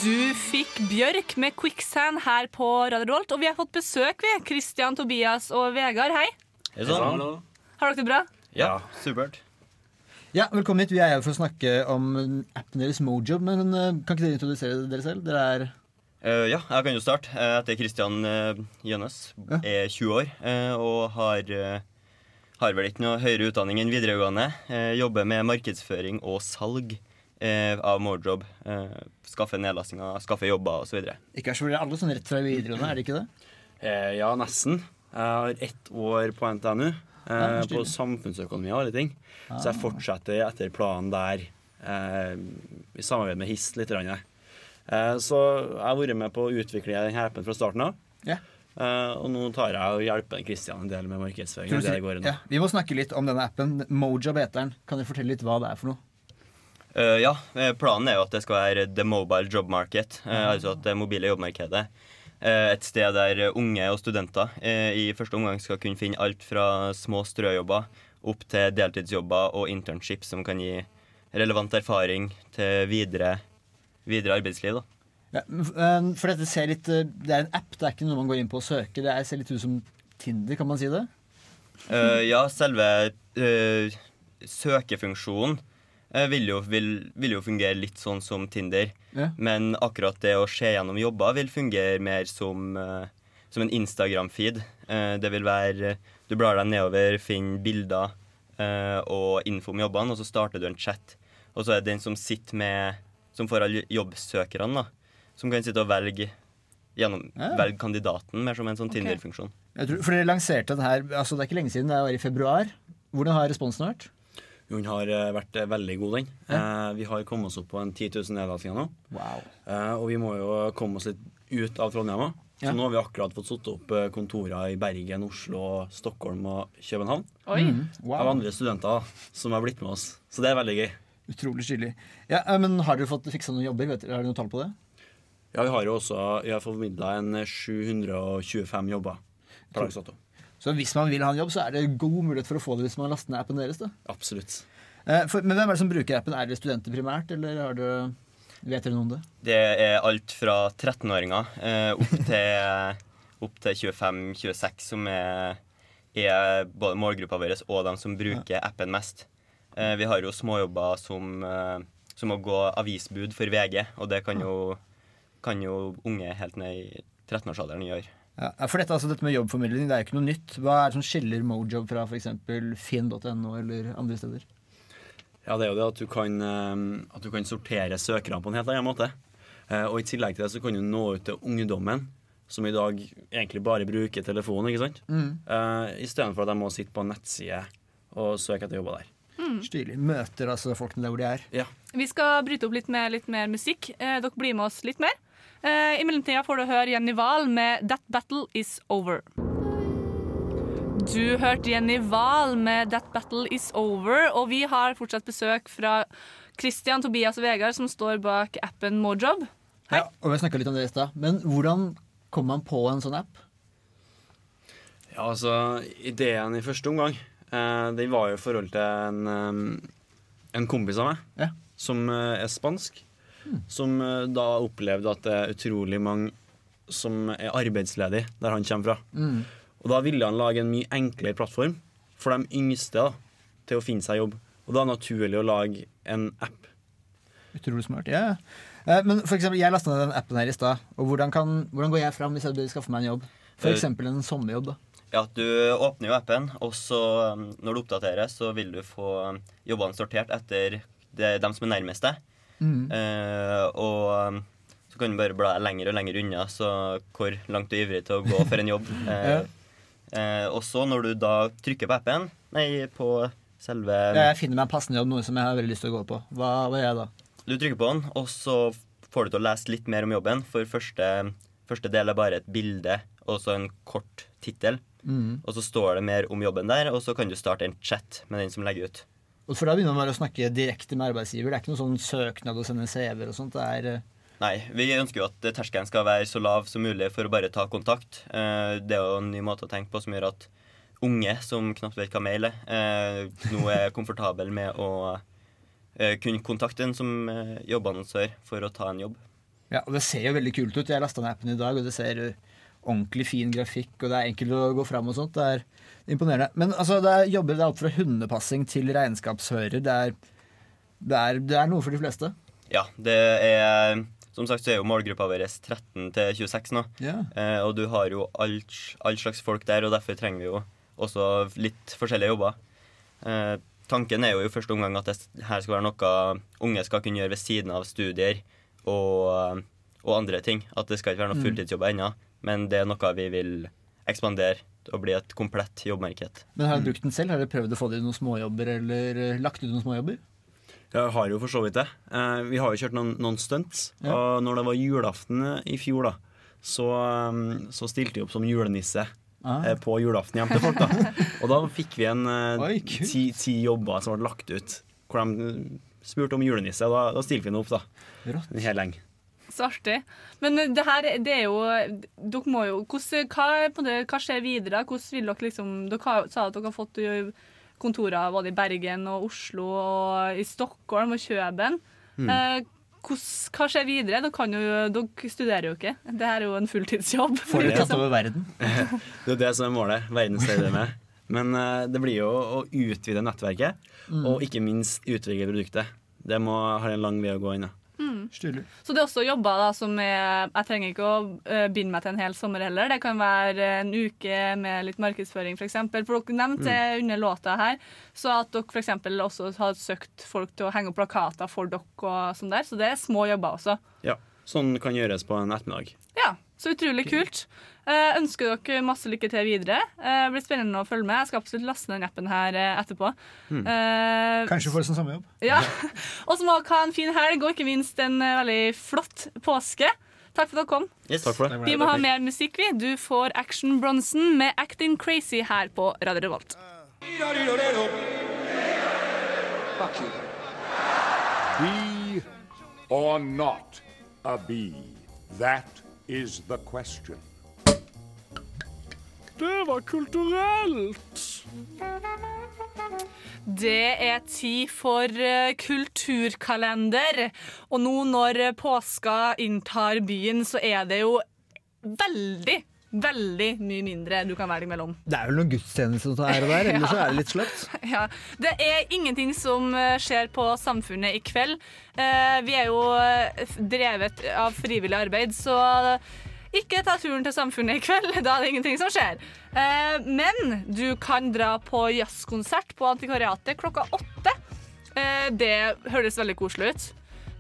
Du fikk Bjørk med Quicksand her på Radio Revolt, og vi har fått besøk, vi. Christian, Tobias og Vegard, hei. Hei sann. Har dere det bra? Ja, supert. Ja, velkommen hit. Vi er her for å snakke om appen deres Mojob, men eh, kan ikke dere introdusere dere selv? Dere er Eh, ja, jeg kan jo starte. Jeg heter Kristian uh, Gjønnes, er 20 år uh, og har, eh, har vel ikke noe høyere utdanning enn videregående. Eh, jobber med markedsføring og salg eh, av. Uh, skaffe nedlastinger, skaffe jobber osv. ikke er så veldig alle sånn rett fra videregående, er det ikke det? Eh, ja, nesten. Jeg har ett år på NTNU, eh, Ja, på samfunnsøkonomi og alle ting. Så jeg Ah. fortsetter etter planen der, eh, i samarbeid med HIST litt. grann, jeg. Eh, så jeg har vært med på å utvikle denne appen fra starten av. Ja. Uh, og nå tar jeg og hjelper Kristian en del med markedsføring. Det si- det går ja, vi må snakke litt om denne appen. Mojob heter den. Kan du fortelle litt hva det er for noe? Uh, ja, planen er jo at det skal være the mobile job market, Uh, altså at det mobile jobbmarkedet. eh, et sted der unge og studenter i første omgang skal kunne finne alt fra små strøjobber opp til deltidsjobber og internship som kan gi relevant erfaring til videre, videre arbeidsliv. da. Ja, eh, for dette ser litt eh, Det er en app, det er ikke noe man går inn på og søker. Det er, ser litt ut som Tinder, kan man si det? Uh, ja, selve uh, søkefunksjonen uh, vil, jo, vil, vil jo fungere litt sånn som Tinder. Ja. Men akkurat det å se gjennom jobber vil fungere mer som, som en Instagram-feed. Det vil være Du blar deg nedover, finner bilder og info om jobbene, og så starter du en chat. Og så er det den som sitter med Som får alle jobbsøkerne, da. Som kan sitte og velge gjennom, Ja. velge kandidaten, mer som en sånn. Tinder-funksjon. For dere lanserte den her altså Det er ikke lenge siden, det var i februar. Hvordan har responsen vært? Jo, Den har eh, vært eh, veldig god, den. Eh, vi har kommet oss opp på en 10 000 nedlastinger nå. Wow. Eh, og vi må jo komme oss litt ut av Trondheim òg. Ja. Så nå har vi akkurat fått satt opp eh, kontorer i Bergen, Oslo, Stockholm og København. Oi. Mm, wow. Av andre studenter som har blitt med oss. Så det er veldig gøy. Utrolig stilig. Ja, eh, men har dere fått fiksa noen jobber? Vet dere, har dere noe tall på det? Ja, vi har jo også vi har formidla en 725 jobber per dags dato. Så hvis man vil ha en jobb, så er det god mulighet for å få det hvis man laster ned appen deres. da. Absolutt. Eh, for, men hvem er det som bruker appen? Er det studenter primært, eller har dere, vet dere noe om det? Det er alt fra 13-åringer eh, opp til, opp til 25-26 som er, er både målgruppa vår og de som bruker appen mest. Eh, vi har jo småjobber som, eh, som å gå avisbud for VG, og det kan jo, kan jo unge helt ned i 13-årsalderen gjøre. Ja, for dette, altså, dette med jobbformidling det er jo ikke noe nytt. Hva er det som skiller Mojob fra f.eks. finn.no eller andre steder? Ja, det er jo det at du kan, eh, at du kan sortere søkerne på en helt annen måte. Eh, Og i tillegg til det så kan du nå ut til ungdommen, som i dag egentlig bare bruker telefonen, ikke sant? Mm. Eh, Istedenfor at de må sitte på en nettside og søke etter jobber der. Stilig. Møter altså folkene der hvor de er. Ja. Vi skal bryte opp litt med litt mer musikk. Eh, dere blir med oss litt mer. Eh, I mellomtida får du høre Jenny Wahl med 'That Battle Is Over'. Du hørte Jenny Wahl med 'That Battle Is Over', og vi har fortsatt besøk fra Christian, Tobias og Vegard, som står bak appen Mojob. Ja, og Vi snakka litt om det i stad. Men hvordan kommer man på en sånn app? Ja, altså, ideen i første omgang, eh, den var jo i forhold til en, um, en kompis av meg, som uh, er spansk, som uh, da opplevde at det er utrolig mange som er arbeidsledige der han kommer fra. Mm. Og da ville han lage en mye enklere plattform for de yngste da, til å finne seg jobb. Og da er det naturlig å lage en app. Utrolig smart. ja. Men for eksempel, jeg lasta ned den appen her i stad. Og hvordan, kan, hvordan går jeg fram hvis jeg vil skaffe meg en jobb? Eksempel en sommerjobb. da. Ja, du åpner jo appen, og så um, når du oppdaterer, så vil du få um, jobbene sortert etter det, dem som er nærmest deg. Mm. Eh, og um, så kan du bare bla lenger og lenger unna så hvor langt du er ivrig til å gå for en jobb. Eh, eh, og så når du da trykker på appen, nei, på selve Jeg finner meg en passende jobb, noe som jeg har veldig lyst til å gå på. Hva, hva gjør jeg da? Du trykker på den, og så får du til å lese litt mer om jobben. For første, første del er bare et bilde og så en kort tittel. Mhm. Og så står det mer om jobben der, og så kan du starte en chat med den som legger ut. Og For da begynner man bare å snakke direkte med arbeidsgiver. Det er ikke noen sånn søknad å sende CV-er og sånt. Det er eh, Nei, vi ønsker jo at terskelen skal være så lav som mulig for å bare ta kontakt. Eh, Det er jo en ny måte å tenke på som gjør at unge som knapt vet hva mail er, eh, nå er komfortable med å kunne kontakte en som jobbannonsør for å ta en jobb. Ja, og Det ser jo veldig kult ut. Jeg lasta ned appen i dag, og det ser ordentlig fin grafikk, og det er enkelt å gå fram og sånt. Det er imponerende. Men altså, det er jobber det er alt fra hundepassing til regnskapshører. Det er, det, er, det er noe for de fleste. Ja, det er Som sagt så er jo målgruppa vår 13 til 26 nå. Ja. Eh, og du har jo all, all slags folk der, og derfor trenger vi jo også litt forskjellige jobber. Eh, tanken er jo i første omgang at det her skal være noe unge skal kunne gjøre ved siden av studier og, og andre ting. At det skal ikke være noen Mm. fulltidsjobber ennå, men det er noe vi vil ekspandere og bli et komplett jobbmarked. Men har du brukt den selv? Har du prøvd å få det i noen småjobber, eller uh, lagt ut noen småjobber? Jeg har jo for så vidt det. Eh, vi har jo kjørt noen, noen stunts. Ja. Og når det var julaften i fjor, da, så, um, så stilte jeg opp som julenisse. Ah. eh, På julaften hjemme til folk. da Og da fikk vi en eh, Oi, ti, ti jobber som ble lagt ut. Hvor de eh, spurte om julenisse. Og da, da stilte vi den opp, da. Rått. En hel gjeng. Så artig. Men det her, det er jo Dere må jo hvordan, hva, det, hva skjer videre? Hvordan vil dere liksom Dere sa at dere har fått eh, kontorer både i Bergen og Oslo og i Stockholm og Kjøben. Mm. Eh, hvordan- hva skjer videre? Dere, kan jo, dere studerer jo ikke. Det her er jo en fulltidsjobb. Får dere tatt over verden? Det er det som er målet. det med. Men eh, det blir jo å utvide nettverket, Mm. og ikke minst utvikle produktet. Det må ha en lang vei å gå inn. Ja. Mm. Stilig. Så det er også jobber da som er Jeg trenger ikke å eh, binde meg til en hel sommer heller. Det kan være en uke med litt markedsføring, f.eks. For, for dere nevnte Mm. under låta her så at dere eksempel også har søkt folk til å henge opp plakater for dere. og sånn der, Så det er små jobber også. Ja, Sånn kan gjøres på en ettermiddag. Ja, Så utrolig kult. Eh, ønsker dere masse lykke til videre. Eh, det blir spennende å følge med. Jeg skal absolutt laste ned den appen her eh, etterpå. Mm. Eh, Kanskje får du sånn jobb. ja. Og så må dere ha en fin helg, og ikke minst en eh, veldig flott påske. Takk for at dere kom. Takk for det. Vi må ha mer musikk, vi. Du får Action Bronson med 'Acting Crazy' her på Radio Revolt. Be or not a bee? That is the question. Det var kulturelt! Det er tid for eh, kulturkalender. Og nå når påska inntar byen, så er det jo veldig, veldig mye mindre du kan velge mellom. Det er vel noen gudstjenester som er der, ellers så er det litt sløpt. Ja, Det er ingenting som eh, skjer på Samfunnet i kveld. Eh, Vi er jo eh, drevet av frivillig arbeid, så ikke ta turen til Samfunnet i kveld. Da er det ingenting som skjer. Men du kan dra på jazzkonsert på Antikvariatet klokka åtte. Det høres veldig koselig ut.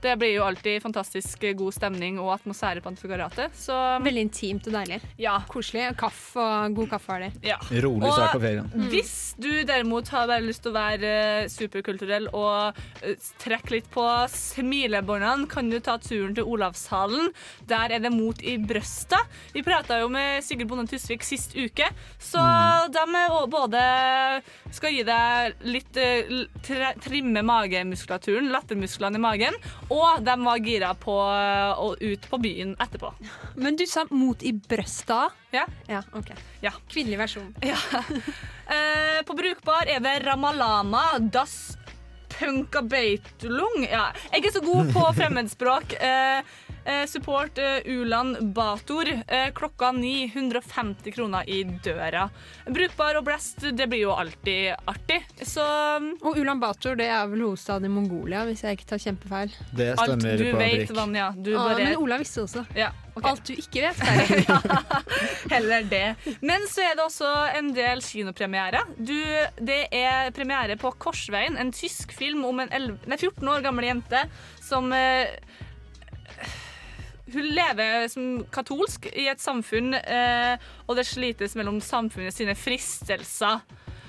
Det blir jo alltid fantastisk god stemning og atmosfære på Antikvariatet. Så Veldig intimt og deilig. Ja. Koselig. Kaffe og god kaffe har de. Ja. Rolig start på ferien. Og Hvis du derimot har bare lyst til å være eh, superkulturell og eh, trekke litt på smilebåndene, kan du ta turen til Olavshallen. Der er det Mot i brøsta. Vi prata jo med Sigurd Bonde Tusvik sist uke, så de er både skal gi deg litt eh, tre, Trimme magemuskulaturen, lattermusklene i magen, og de var gira på eh, å ut på byen etterpå. Men du sa mot i brøsta. Ja. Ja, ok. Ja. Kvinnelig versjon. Ja. Eh, på Brukbar er det Ramalama, Das Punkabeitulung. Ja, jeg er ikke så god på fremmedspråk. Eh, Eh, support eh, Ulan Bator. Klokka klokka 950 kroner i døra. Brukbar og blest, det blir jo alltid artig. Så Og Ulan Bator det er vel hovedstaden i Mongolia, hvis jeg ikke tar kjempefeil. Det alt du på vet. Vanja. Du Ah, bare Men Ola visste også. Ja, Alt du ikke vet, ja, Heller det. Men så er det også en del kinopremiere. Det er premiere på Korsveien, en tysk film om en 11, nei, 14 år gammel jente som eh, Hun lever som katolsk i et samfunn, eh, og det slites mellom samfunnet sine fristelser.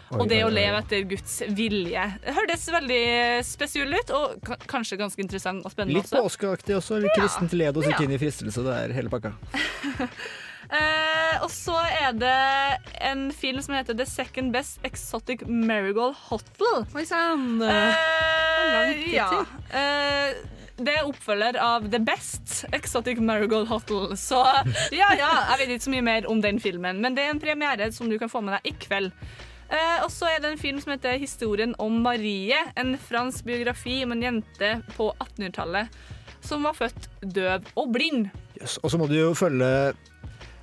Oi, og det å leve etter Guds vilje. Det hørtes veldig spesielt ut, og kanskje ganske interessant og spennende Litt også. påskeaktig også. Litt kristent led og Ja. inn i fristelse. Det er hele pakka. Eh, og så er det en film som heter The Second Best Exotic Marigold Hotel. Oi sann! Eh, ja. Eh, det er oppfølger av The Best Exotic Marigold Hotel. Så ja, ja, jeg vet ikke så mye mer om den filmen, men det er en premiere som du kan få med deg i kveld. Eh, og så er det en film som heter 'Historien om Marie'. En fransk biografi om en jente på 1800-tallet som var født døv og blind. Yes. Og så må du jo følge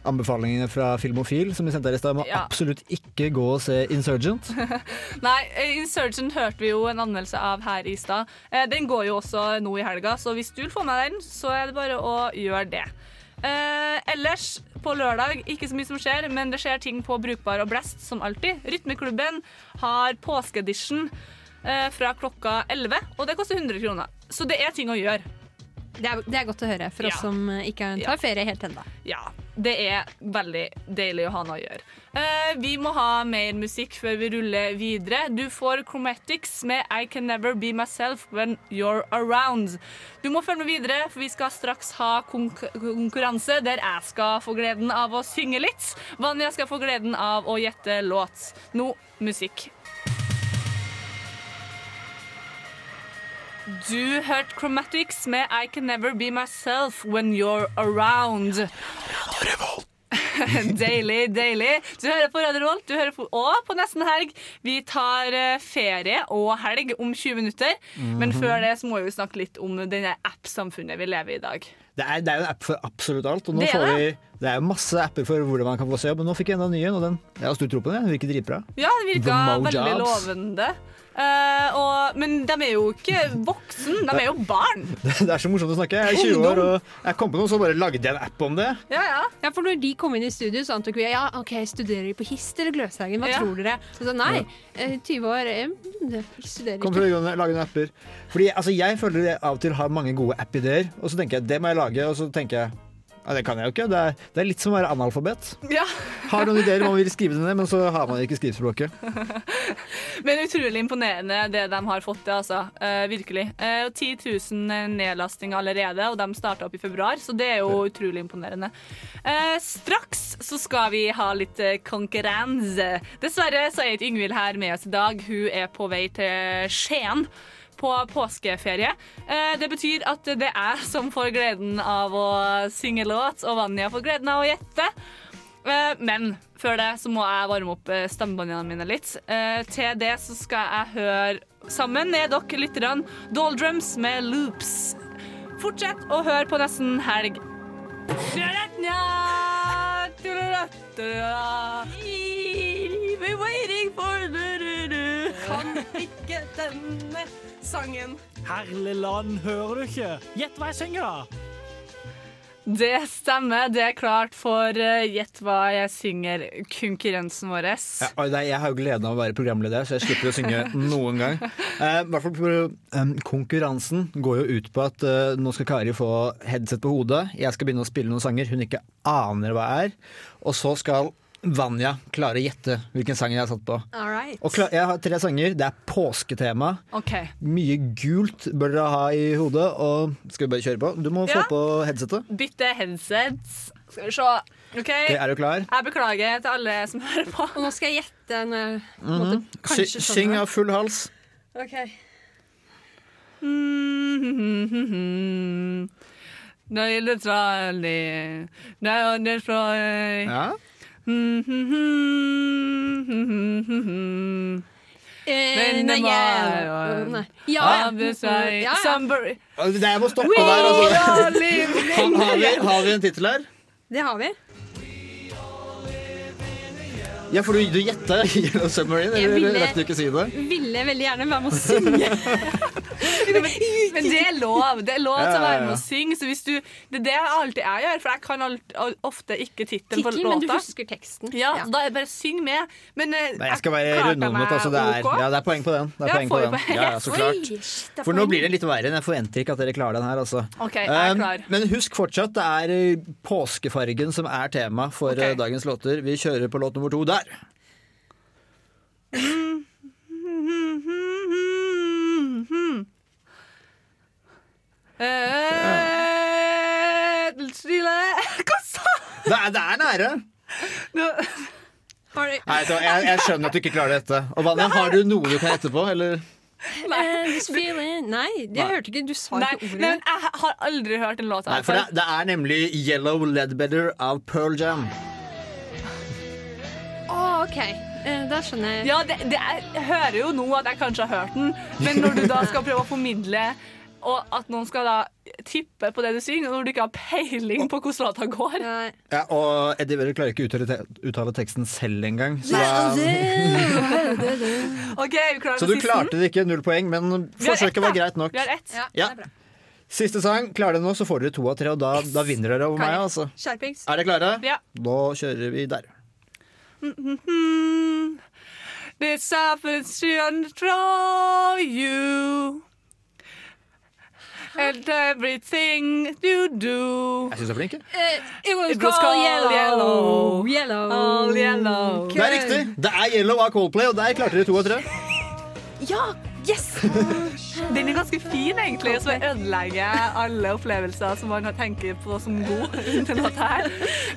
anbefalingene fra Filmofil, som vi sendte her i stad. Må Ja. absolutt ikke gå og se Insurgent. Nei, eh, Insurgent hørte vi jo en anmeldelse av her i stad. Eh, Den går jo også nå i helga, så hvis du vil få med den, så er det bare å gjøre det. Eh, ellers, på lørdag, ikke så mye som skjer, men det skjer ting på Brukbar og Blest, som alltid. Rytmeklubben har påskeedition eh, fra klokka 11, og det koster 100 kroner. Så det er ting å gjøre. Det er, det er godt å høre for Ja. oss som eh, ikke Ja. tar ferie helt ennå. Ja, det er veldig deilig å ha noe å gjøre. Uh, vi må ha mer musikk før vi ruller videre. Du får Chromatics med I Can Never Be Myself When You're Around. Du må følge med videre, for vi skal straks ha konk konkurranse der jeg skal få gleden av å synge litt. Vanja skal få gleden av å gjette låt. Nå musikk. Du hørte Chromatics med I Can Never Be Myself When You're Around. deilig, deilig. Du hører på Radio Revolt, du hører på, og på Nesten Helg. Vi tar eh, ferie og helg om 20 minutter. Men Mhm. før det så må vi snakke litt om denne app-samfunnet vi lever i i dag. Det er, det er jo en app for absolutt alt. Og nå får vi, det er jo masse apper for hvordan man kan få seg jobb, men nå fikk jeg enda en ny en, og den jeg har stor tro på den. Den virker dritbra. Ja, den virka veldig Jobs. lovende. Uh, og, men de er jo ikke voksen, de er jo barn. Det er så morsomt å snakke. Jeg er 20 år, og jeg kom på noe, så bare lagde jeg en app om det. Ja, ja. Ja, for når de kom inn i studio, så antok vi ja, ok, studerer de på Hist eller Gløshaugen? Hva Ja. tror dere? Så sa nei, eh, 20 år, jeg de studerer Kom ikke. til å lage lage noen apper. Fordi altså, Jeg føler jeg av og til har mange gode app-ideer, og så tenker jeg det må jeg lage, og så tenker jeg ja, det kan jeg jo ikke. Det er, det er litt som å være analfabet. Ja. Har noen ideer, om man vil skrive det ned, men så har man ikke skrivespråket. Men utrolig imponerende det de har fått til, altså. Eh, virkelig. Eh, 10 000 nedlastinger allerede, og de starta opp i februar, så det er jo utrolig imponerende. Eh, straks så skal vi ha litt eh, konkurranse. Dessverre så er ikke Yngvild her med oss i dag. Hun er på vei til Skien. På påskeferie. Eh, det betyr at det er som får gleden av å synge låt, og Vanja får gleden av å gjette. Eh, Men før det så må jeg varme opp eh, stemmebåndene mine litt. Til det så skal jeg høre sammen med dere lytterne Doldrums med Loops. Fortsett å høre på Nesten Helg. Kan ikke denne sangen. Herlig land, hører du ikke? Gjett hva jeg synger, da! Det stemmer. Det er klart for eh, Gjett hva jeg synger-konkurransen vår. Ja, jeg har jo gleden av å være programleder, så jeg slipper å synge noen gang. Uh, hvert fall eh, konkurransen går jo ut på at uh, nå skal Kari få headset på hodet. Jeg skal begynne å spille noen sanger hun ikke aner hva er. Og så skal Vanja klare å gjette hvilken sang jeg har satt på. All right. Og klar, jeg har tre sanger. Det er påsketema. OK. Mye gult bør dere ha i hodet. Og skal vi bare kjøre på? Du må få Ja. på headsetet. Bytte headsets. Skal vi se. Okay. Okay, er du klar? Jeg beklager til alle som hører på. Og nå skal jeg gjette når mm -hmm. en måte, kanskje syng av full hals. Ok. Nøyletralig Nøyletralig Ja. Jeg- må stoppe der. Altså. Har, har, vi, har vi en tittel her? Det har vi. Ja, for du, du gjetta Yellow Submarine, Jeg eller ville- rakk du ikke si det? Ville veldig gjerne være med å synge. Men det er lov. Det er lov til å være med å synge. Så hvis du, det er det jeg alltid jeg gjør, for jeg kan alt, ofte ikke tittelen på Tittelen, men du husker teksten. Ja, ja. da er det bare syng med. Men eh, Nei, jeg skal være rundhåndet. Altså, det, er, ok. ja, det er poeng på den. Det er Ja, poeng på den. Ja, ja, så klart. Oi, For nå blir det litt verre. Jeg forventer ikke at dere klarer den her. Altså. Okay, jeg er Um. Men husk fortsatt, det er eh, påskefargen som er tema for Ok. eh, dagens låter. Vi kjører på låt nummer to der. Eh, Stille Hva sa Det er, det er nære! Nei, vet du hva, jeg, jeg skjønner at du ikke klarer dette. Og Vanja, har du noe du kan gjette på? Eller? Eh, this feeling- Nei, jeg Nei. hørte ikke. Du sa Nei, ikke ordet. men jeg har aldri hørt en låt Nei, for det, det er nemlig Yellow Ledbetter av Pearl Jam. OK. Eh, da skjønner jeg. Ja, det, det er, jeg hører jo nå at jeg kanskje har hørt den, men når du da skal prøve å formidle og at noen skal da tippe på det du synger, når du ikke har peiling på hvordan låta går Ja, og Eddie Vedder klarer ikke å uttale, te uttale teksten selv engang. Så, OK, vi så du klarte det ikke, null poeng, men forsøket var greit nok. Vi har ett. Ja. Siste sang. Klarer dere nå, så får dere to av tre, og da, da vinner dere over meg. Altså. Skjerpings. Er dere klare? Ja. Nå kjører vi der. Mhm. This happens to control you. And everything you do. Jeg syns du er flink. Eh, it was called yellow. yellow. Yellow. All yellow. Det er riktig. Det er Yellow av Coldplay, og der klarte dere to av tre. Ja! Yes! Den er ganske fin, egentlig, og så ødelegger alle opplevelser som man tenker på som god. til låta her.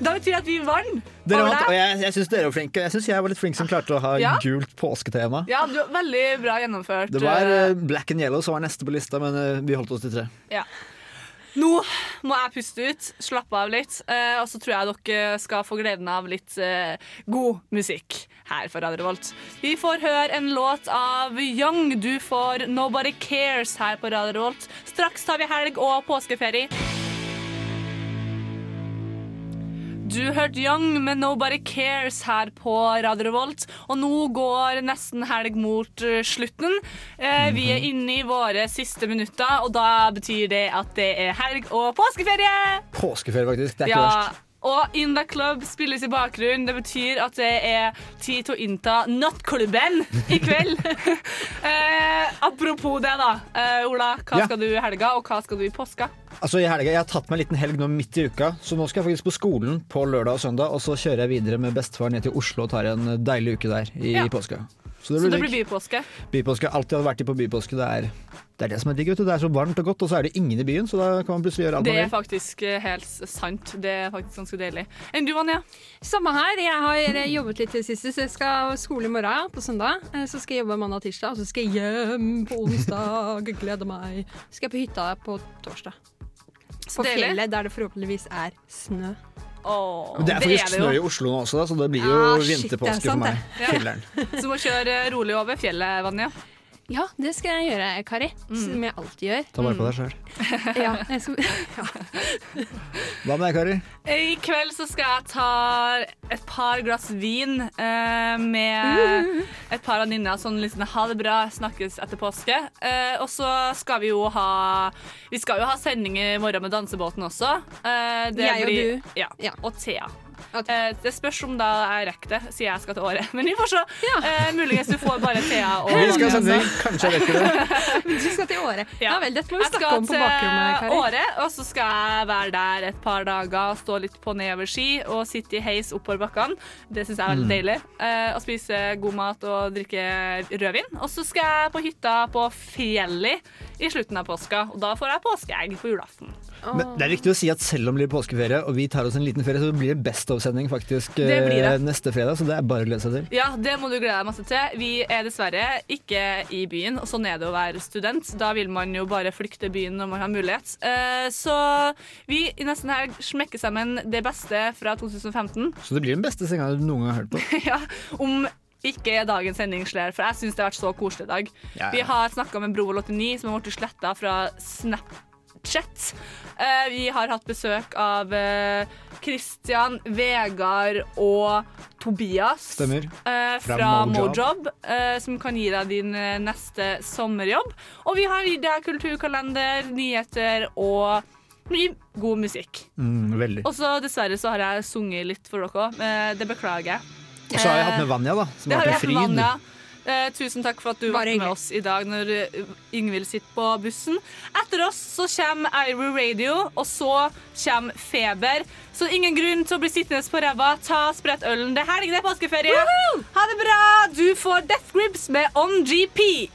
Da betyr det at vi vant. Dere vant, og jeg, jeg syns dere var flinke. Jeg syns jeg var litt flink som klarte å ha Ja. gult påsketema. Ja, du var veldig bra gjennomført. Det var eh, eh, Black and Yellow som var neste på lista, men eh, vi holdt oss til tre. Ja. Nå må jeg puste ut, slappe av litt, eh, og så tror jeg dere skal få gleden av litt eh, god musikk her for Radio Revolt. Vi får høre en låt av Young. Du får 'Nobody Cares' her på Radio Revolt. Straks tar vi helg og påskeferie. Du hørte Young med 'Nobody Cares' her på Radio Revolt. Og nå går nesten helg mot eh, slutten. Eh, vi er inne i våre siste minutter, og da betyr det at det er helg og påskeferie! Påskeferie, faktisk. Det er ikke Ja, verst. Og In The Club spilles i bakgrunnen. Det betyr at det er tid til å innta nattklubben i kveld. eh, apropos det, da. Eh, Ola, hva Ja. skal du i helga, og hva skal du i påska? Altså, i helga, Jeg har tatt meg en liten helg nå midt i uka, så nå skal jeg faktisk på skolen på lørdag og søndag, og så kjører jeg videre med bestefar ned til Oslo og tar en deilig uke der i Ja. påska. Så Så det det blir, blir bypåske. Bypåske. Alltid hadde vært i på bypåske. Det er, det er det som er digg. vet du. Det er så varmt og godt, og så er det ingen i byen, så da kan man plutselig gjøre alt Det man er faktisk eh, helt sant. Det er faktisk ganske deilig. Enn du, Anja? Samme her. Jeg har eh, jobbet litt til siste, så jeg skal skole i morgen på søndag. Eh, Så skal jeg jobbe mandag og tirsdag, og så skal jeg hjem på onsdag. Gleder meg. Så skal jeg på hytta på torsdag. På deilig. fjellet der det forhåpentligvis er snø. Åh, det er faktisk det snø i. Oslo nå også, da, så det blir jo Ah, det er vinterpåske for meg. Ja. Så du må kjøre rolig over fjellet, Vanja. Ja, det skal jeg gjøre, Kari. Som jeg alltid gjør. Ta vare på deg sjøl. Ja, skal, ja. Hva med deg, Kari? I kveld så skal jeg ta et par glass vin eh, med et par venninner. Sånn litt sånn ha det bra, snakkes etter påske. Eh, og så skal vi jo ha Vi skal jo ha sending i morgen med Dansebåten også. Eh, det Jeg og du. du. Ja, Og Thea. Eh, det spørs om da jeg rekker det, siden jeg skal til Åre. Men vi får se. Eh, muligens du får bare Thea og Vi skal sende inn. Kanskje jeg rekker det. Du skal til Åre. Ja. vel, dette må vi Jeg snakke skal om på til skal til Åre, og så skal jeg være der et par dager, stå litt på nedoverski og sitte i heis oppover bakkene. Det syns jeg er veldig Mm. deilig. Eh, og spise god mat og drikke rødvin. Og så skal jeg på hytta på fjellet i slutten av påska, og da får jeg påskeegg på julaften. Men det er viktig å si at selv om det blir påskeferie, og vi tar oss en liten ferie, så blir det Best of-sending faktisk Det det. eh, neste fredag, så det er bare å glede seg til. Ja, det må du glede deg masse til. Vi er dessverre ikke i byen, og sånn er det å være student. Da vil man jo bare flykte byen når man har mulighet. Eh, Så vi i nesten helg smekker sammen det beste fra 2015. Så det blir den beste senga du noen gang har hørt på. ja, om ikke er dagens sending slær, for jeg syns det har vært så koselig i dag. Ja. Vi har snakka med Brovold89, som har blitt sletta fra Snapchat. Uh, vi har hatt besøk av uh, Christian, Vegard og Tobias. Eh, Fra fra Mojob. Som kan gi deg din neste sommerjobb. Og vi har gitt deg kulturkalender, nyheter og mye god musikk. Mm, veldig. Og så dessverre så har jeg sunget litt for dere òg. Det beklager jeg. Og så har jeg hatt med Vanja, da. Som har vært en fryd. Eh, tusen takk for at du var med oss i dag når eh, Yngvild sitter på bussen. Etter oss så kommer Iru Radio, og så kommer Feber. Så ingen grunn til å bli sittende på ræva. Ta spredt ølen. Det er helg, det er påskeferie. Ha det bra! Du får Death Grips med On GP.